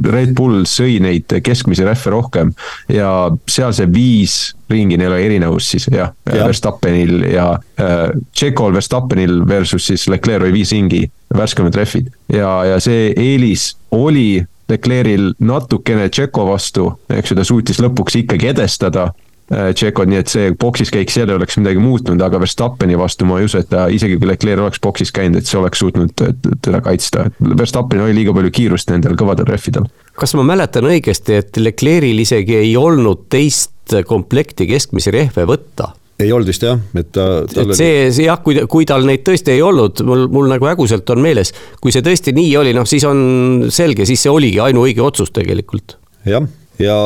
Red Bull Bull sõi neid keskmisi rehve rohkem ja seal see viis ringi, neil oli erinevus siis jah ja., Verstappenil ja äh, Tšekol Verstappenil versus siis Leclerc oli viis ringi, värskemad rehvid. ja, ja see eelis oli Leclerc'il natukene Tšeko vastu, eks ju, ta suutis lõpuks ikkagi edestada Äh, Tšekod, nii et see boksis käik seal ei oleks midagi muutnud, aga Verstappeni vastu ma ei usu, et ta isegi kui Leclerc oleks boksis käinud, et see oleks suutnud teda kaitsta. Verstappenil oli liiga palju kiirust nendel kõvadel rehvidel. Kas ma mäletan õigesti, et Leclerc'il isegi ei olnud teist komplekti keskmisi rehve võtta? ei olnud vist jah, et ta. et see, see jah, kui, kui tal neid tõesti ei olnud, mul, mul nagu häguselt on meeles, kui see tõesti nii oli, noh siis on selge, siis see oligi ainuõige otsus tegelikult. jah, ja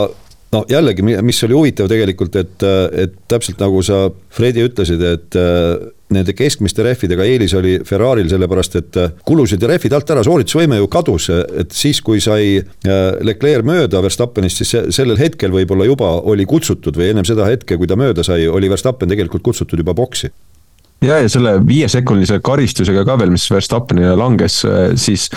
no jällegi, mis oli huvitav tegelikult, et, et täpselt nagu sa, Fredi, ütlesid, et äh, nende keskmiste rehvidega eelis oli Ferrari'l, sellepärast et äh, kulusid rehvid alt ära, sooritusvõime ju kadus, et siis, kui sai äh, Leclerc mööda Verstappenist, siis sellel hetkel võib-olla juba oli kutsutud või ennem seda hetke, kui ta mööda sai, oli Verstappen tegelikult kutsutud juba boksi. Ja, ja selle viiesekundilise karistusega ka veel, mis Verstappenile langes, siis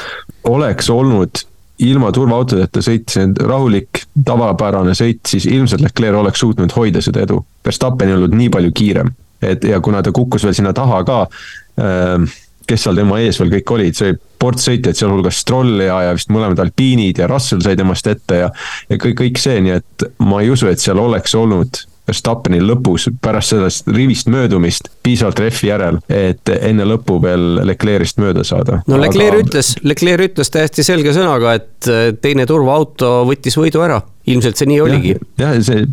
oleks olnud ilma turvaautodeta sõit, see rahulik, tavapärane sõit, siis ilmselt Leclerc oleks suutnud hoida seda edu. Verstappen ei olnud nii palju kiirem, et ja kuna ta kukkus veel sinna taha ka äh,, kes seal tema ees veel kõik olid, see oli ports sõitjaid, sealhulgas Stroll ja, ja vist mõlemad alpiinid ja Russell sai temast ette ja, ja kõik, kõik see, nii et ma ei usu, et seal oleks olnud Verstappenil lõpus pärast sellest rivist möödumist piisavalt rehvi järel, et enne lõppu veel Leclerc'ist mööda saada. no Leclerc Aga... ütles, Leclerc ütles täiesti selge sõnaga, et teine turvaauto võttis võidu ära ilmselt see nii oligi. jah, see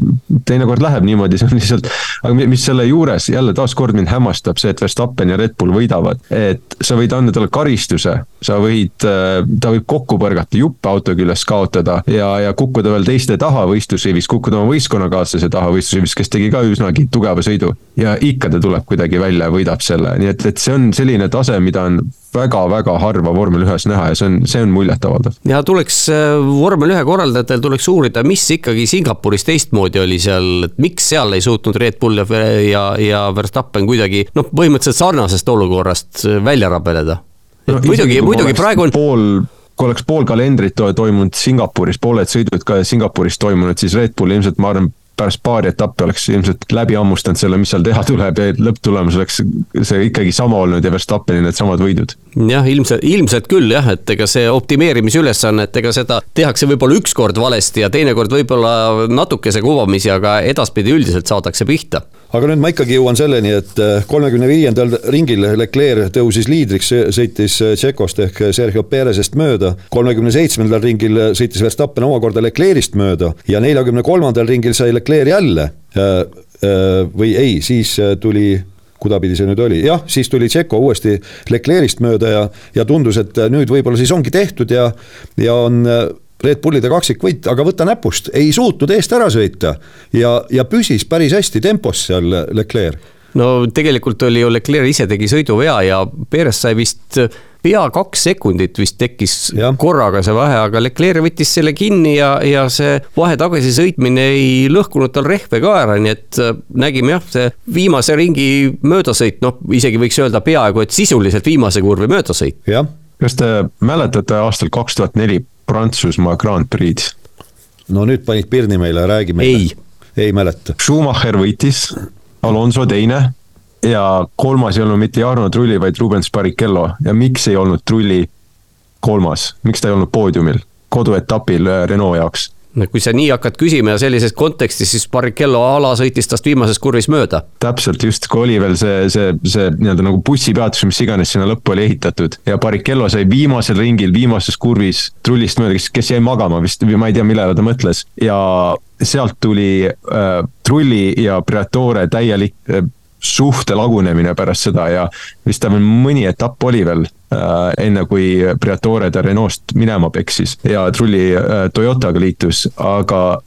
teinekord läheb niimoodi, see on lihtsalt, aga mis selle juures jälle taaskord mind hämmastab, see, et Verstappen ja Red Bull võidavad. et sa võid anda talle karistuse, sa võid, äh, ta võib kokku põrgata, juppe auto küljest kaotada ja, ja kukkuda veel teiste taha võistlusrivis, kukkuda oma võistkonnakaaslase taha võistlusrivis, kes tegi ka üsnagi tugeva sõidu. ja ikka ta tuleb kuidagi välja ja võidab selle, nii et, et see on selline tase, mida on väga-väga harva vormel ühes näha ja see on, see on muljetavaldav. ja tuleks äh, vormel ühe korraldajatel tuleks uurida, mis ikkagi Singapuris teistmoodi oli seal, et miks seal ei suutnud Red Bull ja, ja, ja Verstappen kuidagi noh, põhimõtteliselt sarnasest olukorrast äh, välja rabeleda. No, muidugi, muidugi praegu on. pool kui oleks pool kalendrit toimunud Singapuris, pooled sõidud ka Singapuris toimunud, siis Red Bull ilmselt, ma arvan, pärast paari etappi oleks ilmselt läbi hammustanud selle, mis seal teha tuleb ja lõpptulemus oleks see ikkagi sama olnud ja Verstappeni needsamad võidud. jah, ilmselt, ilmselt küll jah, et ega see optimeerimise ülesanne, et ega seda tehakse võib-olla ükskord valesti ja teinekord võib-olla natukese kuvamisi, aga edaspidi üldiselt saadakse pihta aga nüüd ma ikkagi jõuan selleni, et äh, kolmekümne viiendal ringil Leclerc tõusis liidriks, sõitis äh, Tšekost ehk Sergio Perezest mööda. kolmekümne seitsmendal ringil sõitis Verstappen omakorda Leclerc'ist mööda ja neljakümne kolmandal ringil sai Leclerc jälle. Äh, või ei, siis tuli kudapidi see nüüd oli, jah, siis tuli Tšeko uuesti Leclerc'ist mööda ja, ja tundus, et nüüd võib-olla siis ongi tehtud ja, ja on Red Bullide kaksikvõit, aga võta näpust, ei suutnud eest ära sõita ja, ja püsis päris hästi tempos seal Leclerc. no tegelikult oli ju Leclerc ise tegi sõiduvea ja Perez sai vist pea kaks sekundit vist tekkis ja. korraga see vahe, aga Leclerc võttis selle kinni ja, ja see vahe tagasi sõitmine ei lõhkunud tal rehve ka ära, nii et äh, nägime jah, see viimase ringi möödasõit, noh, isegi võiks öelda peaaegu, et sisuliselt viimase kurvi möödasõit. kas te mäletate aastal kaks tuhat neli Prantsusmaa Grand Prix. no nüüd panid pirni meile, räägi meile. ei, ei mäleta. Schumacher võitis, Alonso teine ja kolmas ei olnud mitte Jarno Trulli, vaid Rubens Barrichello ja miks ei olnud Trulli kolmas, miks ta ei olnud poodiumil koduetapil äh, Renault jaoks? Kui sa nii hakkad küsima ja sellises kontekstis, siis Barrichello ala sõitis tast viimases kurvis mööda. täpselt just, kui oli veel see, see, see nii-öelda nagu bussipeatus, mis iganes sinna lõppu oli ehitatud ja Barrichello sai viimasel ringil, viimases kurvis trullist mööda, kes, kes jäi magama vist ma ei tea, millele ta mõtles ja sealt tuli äh, Trulli ja Briatore täielik äh, suhte lagunemine pärast seda ja vist tal mõni etapp oli veel äh, enne kui Briatore ta Renault'st minema peksis ja Trulli äh, Toyotaga liitus, aga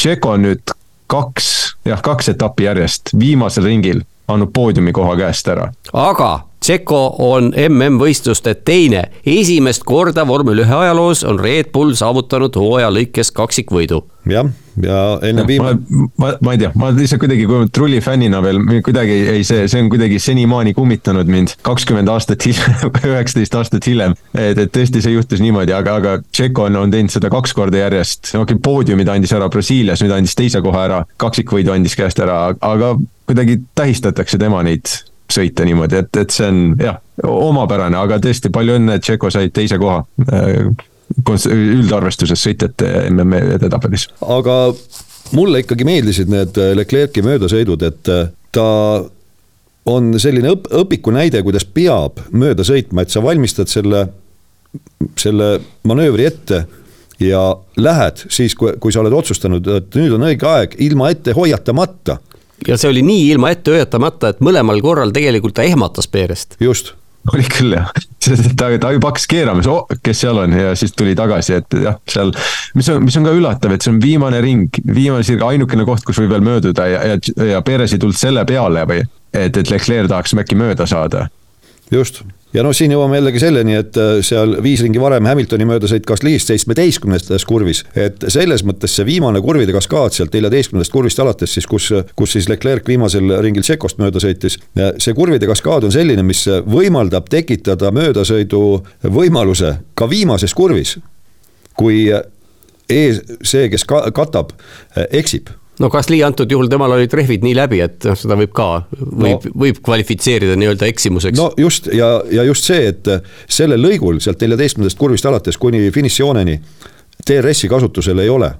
Tšeko nüüd kaks, jah, kaks etappi järjest viimasel ringil andnud poodiumi koha käest ära. aga Tšeko on MM-võistluste teine, esimest korda vormel ühe ajaloos on Red Bull saavutanud hooaja lõikes kaksikvõidu. jah, ja enne viimane. ma, ma, ma ei tea, ma lihtsalt kuidagi, kui trulli fännina veel kuidagi ei, see, see on kuidagi senimaani kummitanud mind kakskümmend aastat hiljem üheksateist aastat hiljem. et, et tõesti, see juhtus niimoodi, aga, aga Tšeko on, on teinud seda kaks korda järjest, okei okay,, poodiumid andis ära Brasiilias, nüüd andis teise koha ära, kaksikvõidu andis käest ära, aga kuidagi tähistatakse tema neid sõita niimoodi, et, et see on jah, omapärane, aga tõesti palju õnne, et Tšeko sai teise koha äh, üldarvestuses sõitjate MM-i edetabelis. aga mulle ikkagi meeldisid need Leclerc'i möödasõidud, et äh, ta on selline õp-, õpiku näide, kuidas peab mööda sõitma, et sa valmistad selle, selle manöövri ette ja lähed siis, kui, kui sa oled otsustanud, et nüüd on õige aeg, ilma ette hoiatamata ja see oli nii ilma ette hoiatamata, et mõlemal korral tegelikult ta ehmatas Perest. just oli küll jah, ta, ta juba hakkas keerama, siis oh, kes seal on ja siis tuli tagasi, et jah, seal. mis on, mis on ka üllatav, et see on viimane ring, viimane sirg, ainukene koht, kus võib veel mööduda ja, ja, ja Perez ei tulnud selle peale või. et, et Leclerc tahaks äkki mööda saada. Just ja noh, siin jõuame jällegi selleni, et äh, seal viis ringi varem Hamiltoni möödasõit Gasly'st seitsmeteistkümnendas kurvis. et selles mõttes see viimane kurvide kaskaad sealt neljateistkümnendast kurvist alates siis, kus, kus siis Leclerc viimasel ringil Tšekost mööda sõitis. see kurvide kaskaad on selline, mis võimaldab tekitada möödasõidu võimaluse ka viimases kurvis. kui ees, see, kes ka, katab, eksib no Gasly antud juhul temal olid rehvid nii läbi, et noh, seda võib ka, võib no,, võib kvalifitseerida nii-öelda eksimuseks. no just ja, ja just see, et sellel lõigul sealt neljateistkümnendast kurvist alates kuni finišijooneni DRS-i kasutusel ei ole.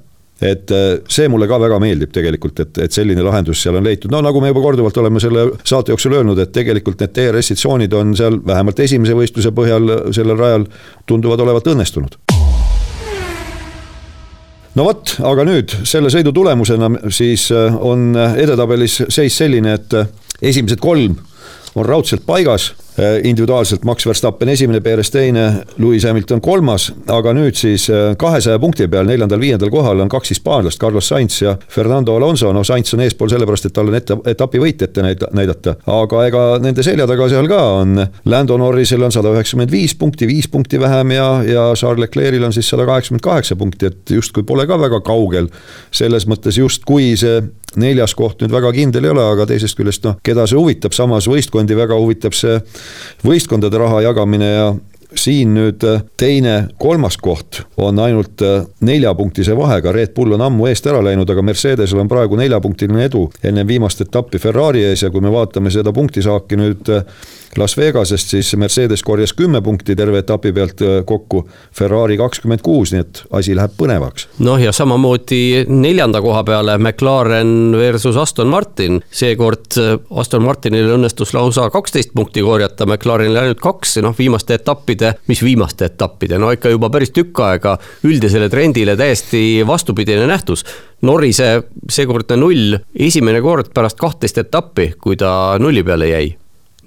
Et äh, see mulle ka väga meeldib tegelikult, et, et selline lahendus seal on leitud, no nagu me juba korduvalt oleme selle saate jooksul öelnud, et tegelikult need DRS-i tsoonid on seal vähemalt esimese võistluse põhjal sellel rajal tunduvad olevat õnnestunud no vot, aga nüüd selle sõidu tulemusena siis äh, on edetabelis seis selline, et äh, esimesed kolm on raudselt paigas. Äh, individuaalselt Max Verstappen esimene, Perez teine, Lewis Hamilton kolmas, aga nüüd siis äh, kahesaja punkti peal neljandal-viiendal kohal on kaks hispaanlast, Carlos Sainz ja Fernando Alonso, no Sainz on eespool sellepärast, et tal on ette, etapivõit ette näidata, aga ega nende selja taga seal ka on, Lando Norrisel on sada üheksakümmend viis punkti, viis punkti vähem ja, ja Charles Leclerc'il on siis sada kaheksakümmend kaheksa punkti, et justkui pole ka väga kaugel. selles mõttes justkui see neljas koht nüüd väga kindel ei ole, aga teisest küljest noh, keda see huvitab, samas võistkondi väga huvitab see võistkondade raha jagamine ja siin nüüd teine, kolmas koht on ainult neljapunktise vahega, Red Bull on ammu eest ära läinud, aga Mercedesel on praegu neljapunktiline edu enne viimast etappi Ferrari ees. Ja kui me vaatame seda punktisaaki nüüd Las Vegasest, siis Mercedes korjas kümme punkti terve etapi pealt äh, kokku, Ferrari kakskümmend kuus, nii et asi läheb põnevaks. noh, ja samamoodi neljanda koha peale McLaren versus Aston Martin, seekord äh, Aston Martinil õnnestus lausa kaksteist punkti korjata, McLarenil ainult kaks, noh viimaste etappide, mis viimaste etappide, no ikka juba päris tükk aega üldisele trendile täiesti vastupidine nähtus. Norrise seekordne null, esimene kord pärast kahtteist etappi, kui ta nulli peale jäi.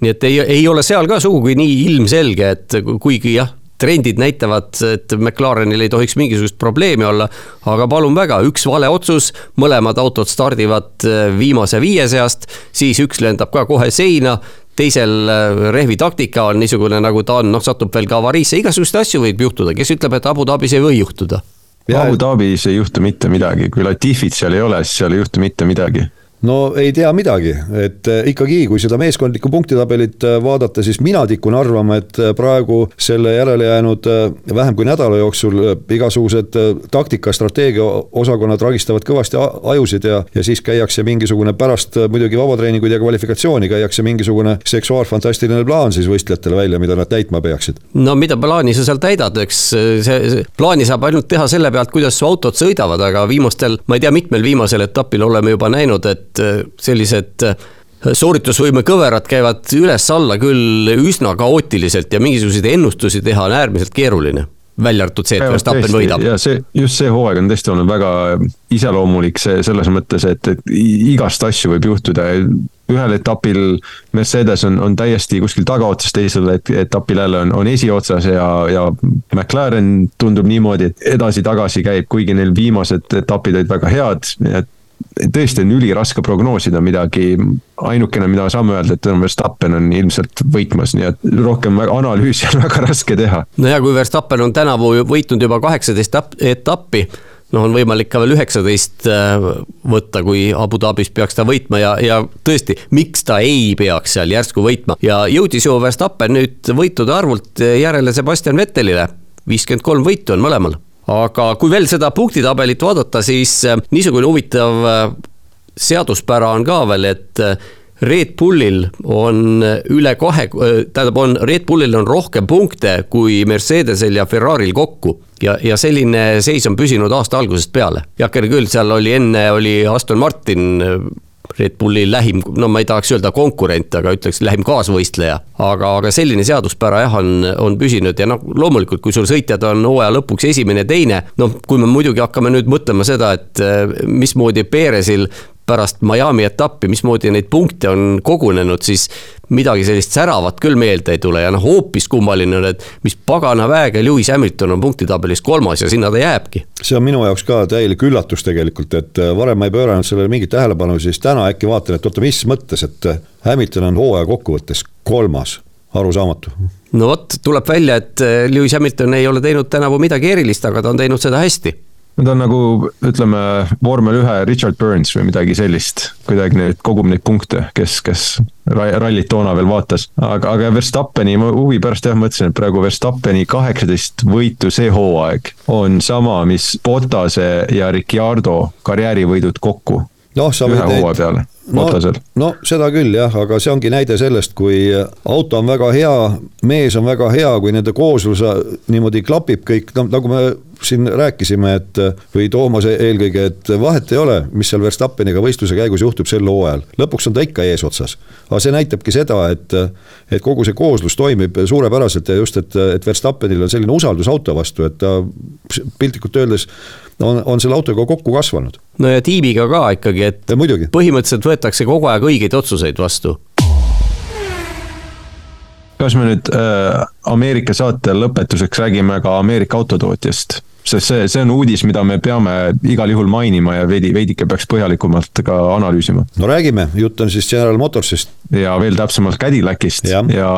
Nii et ei, ei ole seal ka sugugi nii ilmselge, et kuigi jah, trendid näitavad, et McLarenil ei tohiks mingisugust probleemi olla, aga palun väga, üks vale otsus, mõlemad autod stardivad äh, viimase viie seast, siis üks lendab ka kohe seina, teisel äh, rehvi taktika on niisugune, nagu ta on, noh, satub veel ka avariisse, igasuguseid asju võib juhtuda, kes ütleb, et Abu Dhabis ei või juhtuda? Abu Dhabis ei juhtu mitte midagi, kui Latifit seal ei ole, siis seal ei juhtu mitte midagi no ei tea midagi, et eh, ikkagi, kui seda meeskondlikku punktitabelit eh, vaadata, siis mina tikun arvama, et eh, praegu selle järele jäänud vähem kui nädala jooksul igasugused taktika, strateegia osakonnad ragistavad kõvasti ajusid ja, ja siis käiakse mingisugune pärast muidugi vabatreeninguid ja kvalifikatsiooni käiakse mingisugune seksuaalfantastiline plaan siis võistlejatele välja, mida nad täitma peaksid. no mida plaani sa seal täidad, eks see plaani saab ainult teha selle pealt, kuidas su autod sõidavad, aga viimastel, ma ei tea, mitmel viimasel etapil oleme juba näinud, et et äh, sellised äh, sooritusvõime kõverad käivad üles-alla küll üsna kaootiliselt ja mingisuguseid ennustusi teha on äärmiselt keeruline välja arvatud see, et Verstappen võidab. ja see, just see hooaeg on tõesti olnud väga iseloomulik see selles mõttes, et, et igast asju võib juhtuda. ühel etapil Mercedes on, on täiesti kuskil tagaotsas, teisel etapil jälle on, on esiotsas ja, ja McLaren tundub niimoodi, et edasi-tagasi käib, kuigi neil viimased etapid olid väga head, et tõesti on üliraske prognoosida midagi, ainukene, mida saame öelda, et Verstappen on ilmselt võitmas, nii et rohkem analüüsi on väga raske teha. no ja kui Verstappen on tänavu võitnud juba kaheksateist etappi, noh, on võimalik ka veel üheksateist äh, võtta, kui Abu Dhabis peaks ta võitma ja, ja tõesti, miks ta ei peaks seal järsku võitma? Ja jõudis ju Verstappen nüüd võitude arvult järele Sebastian Vettelile, viiskümmend kolm võitu on mõlemal aga kui veel seda punktitabelit vaadata, siis äh, niisugune huvitav äh, seaduspära on ka veel, et äh, Red Bullil on üle kahe, tähendab, on Red Bullil on rohkem punkte kui Mercedesel ja Ferrari'l kokku. ja, ja selline seis on püsinud aasta algusest peale. heakene küll, seal oli enne oli Aston Martin Red Bulli lähim, no ma ei tahaks öelda konkurent, aga ütleks lähim kaasvõistleja. aga, aga selline seaduspära jah, on, on püsinud ja noh, loomulikult, kui sul sõitjad on hooaja lõpuks esimene, teine, noh, kui me muidugi hakkame nüüd mõtlema seda, et eh, mismoodi Perezil pärast Miami etappi, mismoodi neid punkte on kogunenud, siis midagi sellist säravat küll meelde ei tule ja noh, hoopis kummaline on, et mis pagana väega Lewis Hamilton on punktitabelis kolmas ja sinna ta jääbki. see on minu jaoks ka täielik üllatus tegelikult, et äh, varem ma ei pööranud sellele mingit tähelepanu, siis täna äkki vaatan, et oota, mis mõttes, et äh, Hamilton on hooaja kokkuvõttes kolmas, arusaamatu. No vot, tuleb välja, et äh, Lewis Hamilton ei ole teinud tänavu midagi erilist, aga ta on teinud seda hästi ta on nagu ütleme, vormel ühe Richard Burns või midagi sellist, kuidagi neid kogub neid punkte, kes, kes rallit toona veel vaatas. aga, aga Verstappeni, ma huvi pärast jah mõtlesin, et praegu Verstappeni kaheksateist võitu see hooaeg on sama, mis Bottase ja Ricciardo karjäärivõidud kokku. noh, sa võid neid no, no seda küll jah, aga see ongi näide sellest, kui auto on väga hea, mees on väga hea, kui nende kooslus niimoodi klapib kõik, no nagu me siin rääkisime, et või Toomas eelkõige, et vahet ei ole, mis seal Verstappeniga võistluse käigus juhtub sel hooajal, lõpuks on ta ikka eesotsas. aga see näitabki seda, et, et kogu see kooslus toimib suurepäraselt ja just, et, et Verstappenil on selline usaldus auto vastu, et ta piltlikult öeldes on, on selle autoga kokku kasvanud. no ja tiimiga ka ikkagi, et põhimõtteliselt võetakse kogu aeg õigeid otsuseid vastu kas me nüüd äh, Ameerika saate lõpetuseks räägime ka Ameerika autotootjast? Sest see, see on uudis, mida me peame igal juhul mainima ja veidi, veidike peaks põhjalikumalt ka analüüsima. no räägime, jutt on siis General Motorsist. ja veel täpsemalt Cadillacist. Ja, ja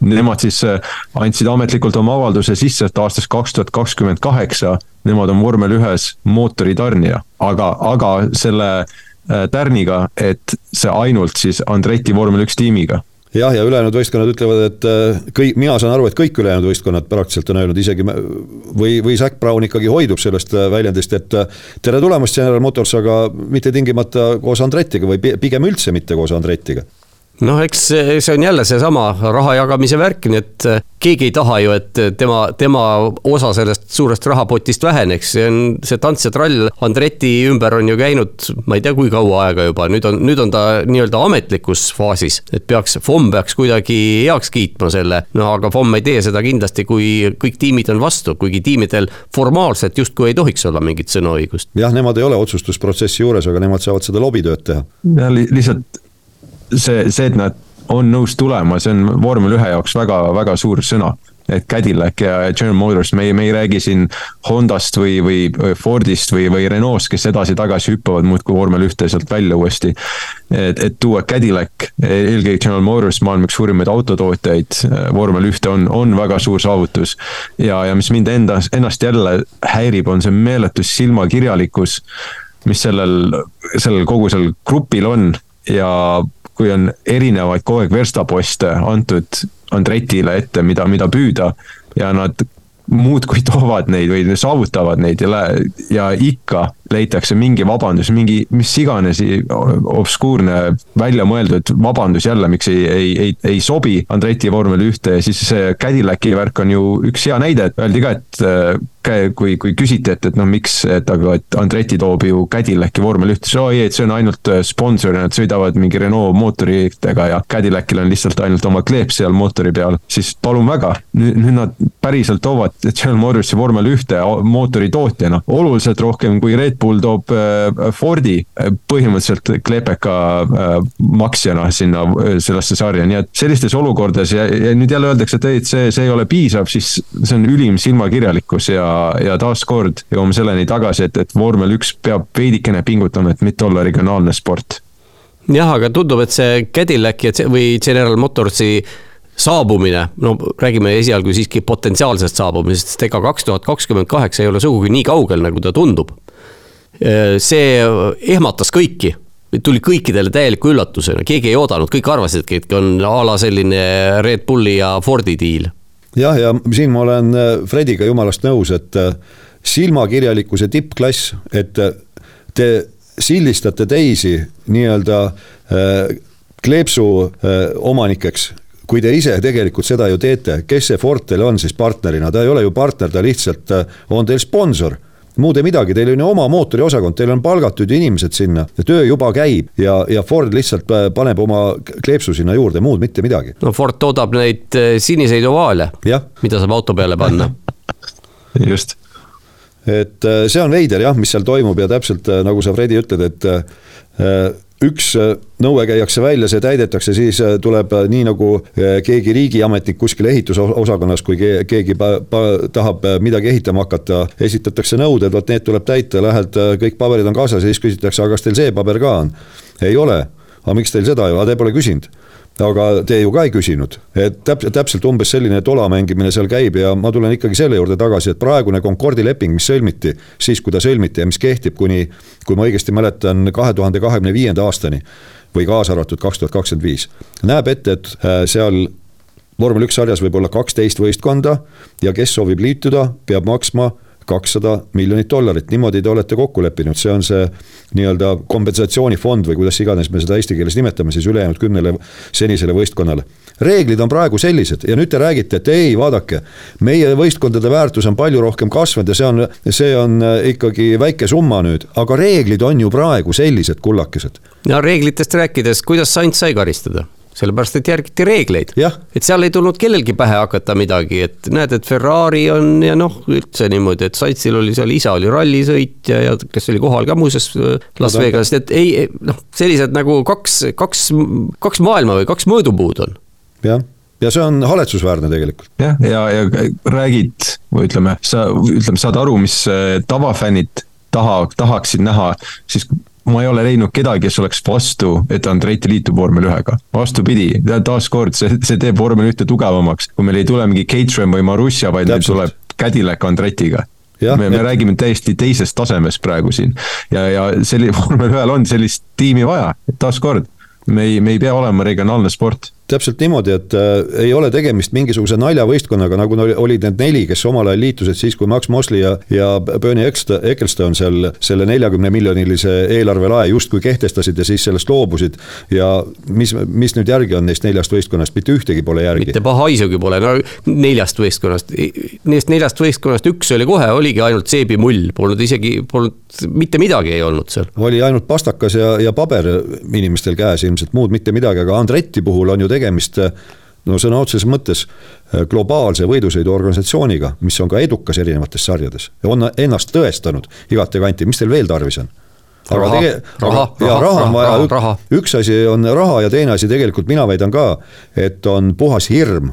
nemad siis äh, andsid ametlikult oma avalduse sisse, et aastast kaks tuhat kakskümmend kaheksa nemad on vormel ühes mootoritarnija, aga, aga selle äh, tärniga, et see ainult siis Andretti vormel üks tiimiga jah, ja ülejäänud võistkonnad ütlevad, et äh, kõik, mina saan aru, et kõik ülejäänud võistkonnad praktiliselt on öelnud isegi või, või Zac Brown ikkagi hoidub sellest äh, väljendist, et äh, tere tulemast, General Motors, aga mitte tingimata koos Andretiga või pigem üldse mitte koos Andretiga noh, eks see on jälle seesama raha jagamise värk, nii et äh, keegi ei taha ju, et tema, tema osa sellest suurest rahapotist väheneks, see on see tants ja trall Andreti ümber on ju käinud, ma ei tea, kui kaua aega juba, nüüd on, nüüd on ta nii-öelda ametlikus faasis, et peaks, FOM peaks kuidagi heaks kiitma selle, no aga FOM ei tee seda kindlasti, kui kõik tiimid on vastu, kuigi tiimidel formaalselt justkui ei tohiks olla mingit sõnaõigust. jah, nemad ei ole otsustusprotsessi juures, aga nemad saavad seda lobitööd teha. ja li lihtsalt see, see, et nad on nõus tulema, see on vormel ühe jaoks väga, väga suur sõna. et Cadillac ja General Motors, me ei, me ei räägi siin Hondast või, või Fordist või, või Renault'st, kes edasi-tagasi hüppavad muudkui vormel ühte sealt välja uuesti. et, et tuua Cadillac, eelkõige General Motors, maailma üks suurimaid autotootjaid, vormel ühte on, on väga suur saavutus. ja, ja mis mind endas, ennast jälle häirib, on see meeletu silmakirjalikkus mis sellel, sellel kogu sellel grupil on ja kui on erinevaid kogu aeg verstaposte antud Andretile ette, mida, mida püüda ja nad muudkui toovad neid või saavutavad neid ja, ja ikka leitakse mingi vabandus, mingi mis iganes obskuurne väljamõeldud vabandus jälle, miks ei, ei, ei, ei sobi Andreti vormel ühte ja siis see Cadillaci värk on ju üks hea näide, et öeldi ka, et kui, kui küsiti, et, et noh, miks, et aga, et Andreti toob ju Cadillaci vormel ühte, siis oi, et see on ainult äh, sponsor ja nad sõidavad mingi Renault mootoritega ja Cadillacil on lihtsalt ainult oma kleep seal mootori peal. siis palun väga, nüüd, nüüd nad päriselt toovad General Motorsi vormel ühte mootoritootjana. Oluliselt rohkem kui Red Bull toob äh, Fordi äh, põhimõtteliselt klepeka maksjana sinna sellesse sarja, nii et sellistes olukordades ja, ja nüüd jälle öeldakse, et ei, et see, see ei ole piisav, siis see on ülim silmakirjalikkus ja ja taaskord jõuame selleni tagasi, et, et vormel üks peab veidikene pingutama, et mitte olla regionaalne sport. jah, aga tundub, et see Cadillac või General Motorsi saabumine, no räägime esialgu siiski potentsiaalsest saabumisest, sest ega kaks tuhat kakskümmend kaheksa ei ole sugugi nii kaugel, nagu ta tundub. See ehmatas kõiki. Tuli kõikidele täieliku üllatusena, keegi ei oodanud, kõik arvasidki, et on a la selline Red Bulli ja Fordi diil. Jah, ja siin ma olen äh, Frediga jumalast nõus, et äh, silmakirjalikkuse tippklass, et äh, te sildistate teisi nii-öelda kleepsu omanikeks kui te ise tegelikult seda ju teete, kes see Ford teil on siis partnerina, ta ei ole ju partner, ta lihtsalt on teil sponsor muud ei midagi, teil on ju oma mootoriosakond, teil on palgatud inimesed sinna, töö juba käib ja, ja Ford lihtsalt äh, paneb oma kleepsu sinna juurde, muud mitte midagi. no Ford toodab neid äh, siniseid ovaale, mida saab auto peale panna. Just. Et äh, see on veider jah, mis seal toimub ja täpselt nagu sa, Fredi, ütled, et üks äh, nõue käiakse välja, see täidetakse, siis äh, tuleb äh, nii nagu keegi riigiametnik kuskil ehitusosakonnas, kui keegi tahab midagi ehitama hakata, esitatakse nõuded, vot need tuleb täita, lähed, kõik paberid on kaasas ja siis küsitakse, aga kas teil see paber ka on? ei ole, aga miks teil seda ei ole, te pole küsinud aga te ju ka ei küsinud, et täpselt, täpselt umbes selline tola mängimine seal käib ja ma tulen ikkagi selle juurde tagasi, et praegune Concordi leping, mis sõlmiti, siis kui ta sõlmiti ja mis kehtib kuni, kui ma õigesti mäletan, kahe tuhande kahekümne viienda aastani või kaasa arvatud kaks tuhat kakskümmend viis, näeb ette, et äh, seal vormel üks sarjas võib olla kaksteist võistkonda ja kes soovib liituda, peab maksma kakssada miljonit dollarit, niimoodi te olete kokku leppinud, see on see nii-öelda kompensatsioonifond või kuidas iganes me seda eesti keeles nimetame siis ülejäänud kümnele senisele võistkonnale. reeglid on praegu sellised ja nüüd te räägite, et ei, vaadake, meie võistkondade väärtus on palju rohkem kasvanud ja see on, see on äh, ikkagi väike summa nüüd, aga reeglid on ju praegu sellised, kullakesed. no reeglitest rääkides, kuidas Sainz sai karistada? Sellepärast, et järgiti reegleid. et seal ei tulnud kellelgi pähe hakata midagi, et näed, et Ferrari on ja noh, üldse niimoodi, et Saitsil oli seal, isa oli rallisõitja ja kes oli kohal ka muuseas äh, Las Vegas, et ei, noh, sellised nagu kaks, kaks, kaks maailma või kaks mõõdupuud on. jah ja see on haletsusväärne tegelikult. jah, ja, ja, ja räägid või ütleme, sa, ütleme, saad aru, mis äh, tavafännid taha, tahaksid näha, siis ma ei ole leidnud kedagi, kes oleks vastu, et Andretti liitub vormel ühega. vastupidi, taaskord see, see teeb vormel ühte tugevamaks, kui meil ei tule mingi Caterham või Marussia, vaid meil tuleb Cadillac Andretiga. me, me räägime täiesti teisest tasemest praegu siin. Ja, ja selline vormel ühel on sellist tiimi vaja, taaskord. Me ei, me ei pea olema regionaalne sport täpselt niimoodi, et äh, ei ole tegemist mingisuguse naljavõistkonnaga, nagu oli, olid need neli, kes omal ajal liitusid siis, kui Max Mosley ja, ja Bernie Ecclestone seal selle neljakümne miljonilise eelarvelae justkui kehtestasid ja siis sellest loobusid. ja mis, mis nüüd järgi on neist neljast võistkonnast, mitte ühtegi pole järgi. mitte paha haisugi pole, no neljast võistkonnast, neist neljast võistkonnast üks oli kohe, oligi ainult Seebi mull, polnud isegi, polnud mitte midagi ei olnud seal. oli ainult pastakas ja, ja paber inimestel käes ilmselt, muud mitte midagi, aga Andretti puhul on ju tegemist no sõna otseses mõttes äh, globaalse võidusõiduorganisatsiooniga, mis on ka edukas erinevates sarjades ja on ennast tõestanud igati kanti, mis teil veel tarvis on? aga tege-, raha, ja raha on vaja, üks asi on raha ja teine asi tegelikult mina väidan ka, et on puhas hirm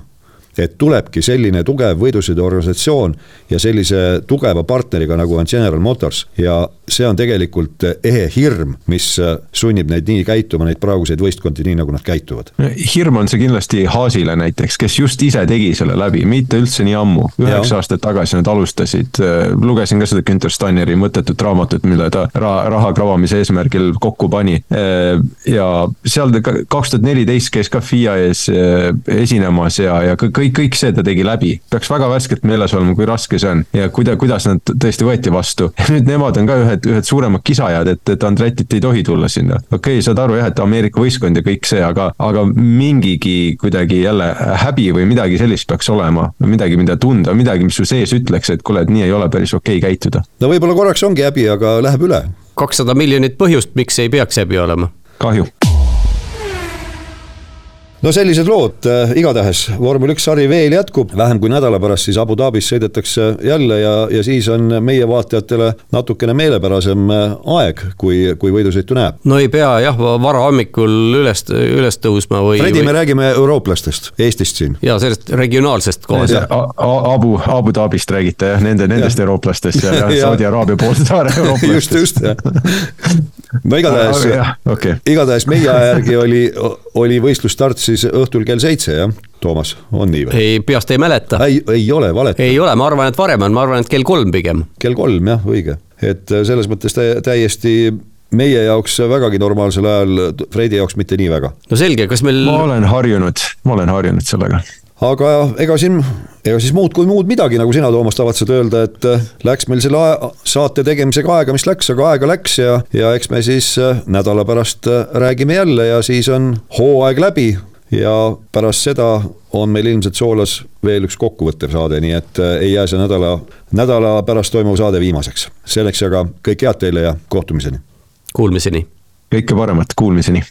et tulebki selline tugev võidusõiduorganisatsioon ja sellise tugeva partneriga, nagu on General Motors ja see on tegelikult ehe hirm, mis sunnib neid nii käituma, neid praeguseid võistkondi, nii nagu nad käituvad. hirm on see kindlasti Haasile näiteks, kes just ise tegi selle läbi, mitte üldse nii ammu, üheksa aastat tagasi nad alustasid, lugesin ka seda Günter Steineri mõttetut raamatut, mille ta ra-, raha kravamise eesmärgil kokku pani. ja seal kaks tuhat neliteist käis ka FIA ees esinemas ja, ja kõik kõik, kõik see ta tegi läbi. peaks väga värskelt meeles olema, kui raske see on ja kuida-, kuidas nad tõesti võeti vastu. nüüd nemad on ka ühed, ühed suuremad kisajad, et, et Andretit ei tohi tulla sinna. okei okay,, saad aru jah, et Ameerika võistkond ja kõik see, aga, aga mingigi kuidagi jälle häbi või midagi sellist peaks olema. midagi, mida tunda, midagi, mis su sees ütleks, et kuule, et nii ei ole päris okei okay käituda. no võib-olla korraks ongi häbi, aga läheb üle. kakssada miljonit põhjust, miks ei peaks häbi olema. kahju no sellised lood, äh, igatahes vormel üks sari veel jätkub, vähem kui nädala pärast siis Abu Dhabis sõidetakse jälle ja, ja siis on meie vaatajatele natukene meelepärasem äh, aeg, kui, kui võidusõitu näeb. no ei pea jah, varahommikul üles, üles tõusma või. Fredi, me või... räägime eurooplastest, Eestist siin. ja sellest regionaalsest kohast. Abu, Abu Dhabist räägite jah, nende, nendest ja. eurooplastest ja, ja Saudi Araabia poolse saare eurooplastest. just, just jah. no igatahes, okay. igatahes meie aja järgi oli, oli võistlusstart siis siis õhtul kell seitse, jah, Toomas, on nii või? ei, peast ei mäleta. ei, ei ole valet. ei ole, ma arvan, et varem on, ma arvan, et kell kolm pigem. kell kolm jah, õige, et äh, selles mõttes täiesti meie jaoks vägagi normaalsel ajal, Fredi jaoks mitte nii väga. no selge, kas meil. ma olen harjunud, ma olen harjunud sellega aga ega siin, ega siis muud kui muud midagi, nagu sina, Toomas, tavatsed öelda, et äh, läks meil selle aja, saate tegemisega aega, mis läks, aga aega läks ja, ja eks me siis äh, nädala pärast räägime jälle ja siis on hooaeg läbi ja pärast seda on meil ilmselt Soolas veel üks kokkuvõttev saade, nii et äh, ei jää see nädala, nädala pärast toimuv saade viimaseks. selleks aga kõike head teile ja kohtumiseni. Kuulmiseni. kõike paremat, kuulmiseni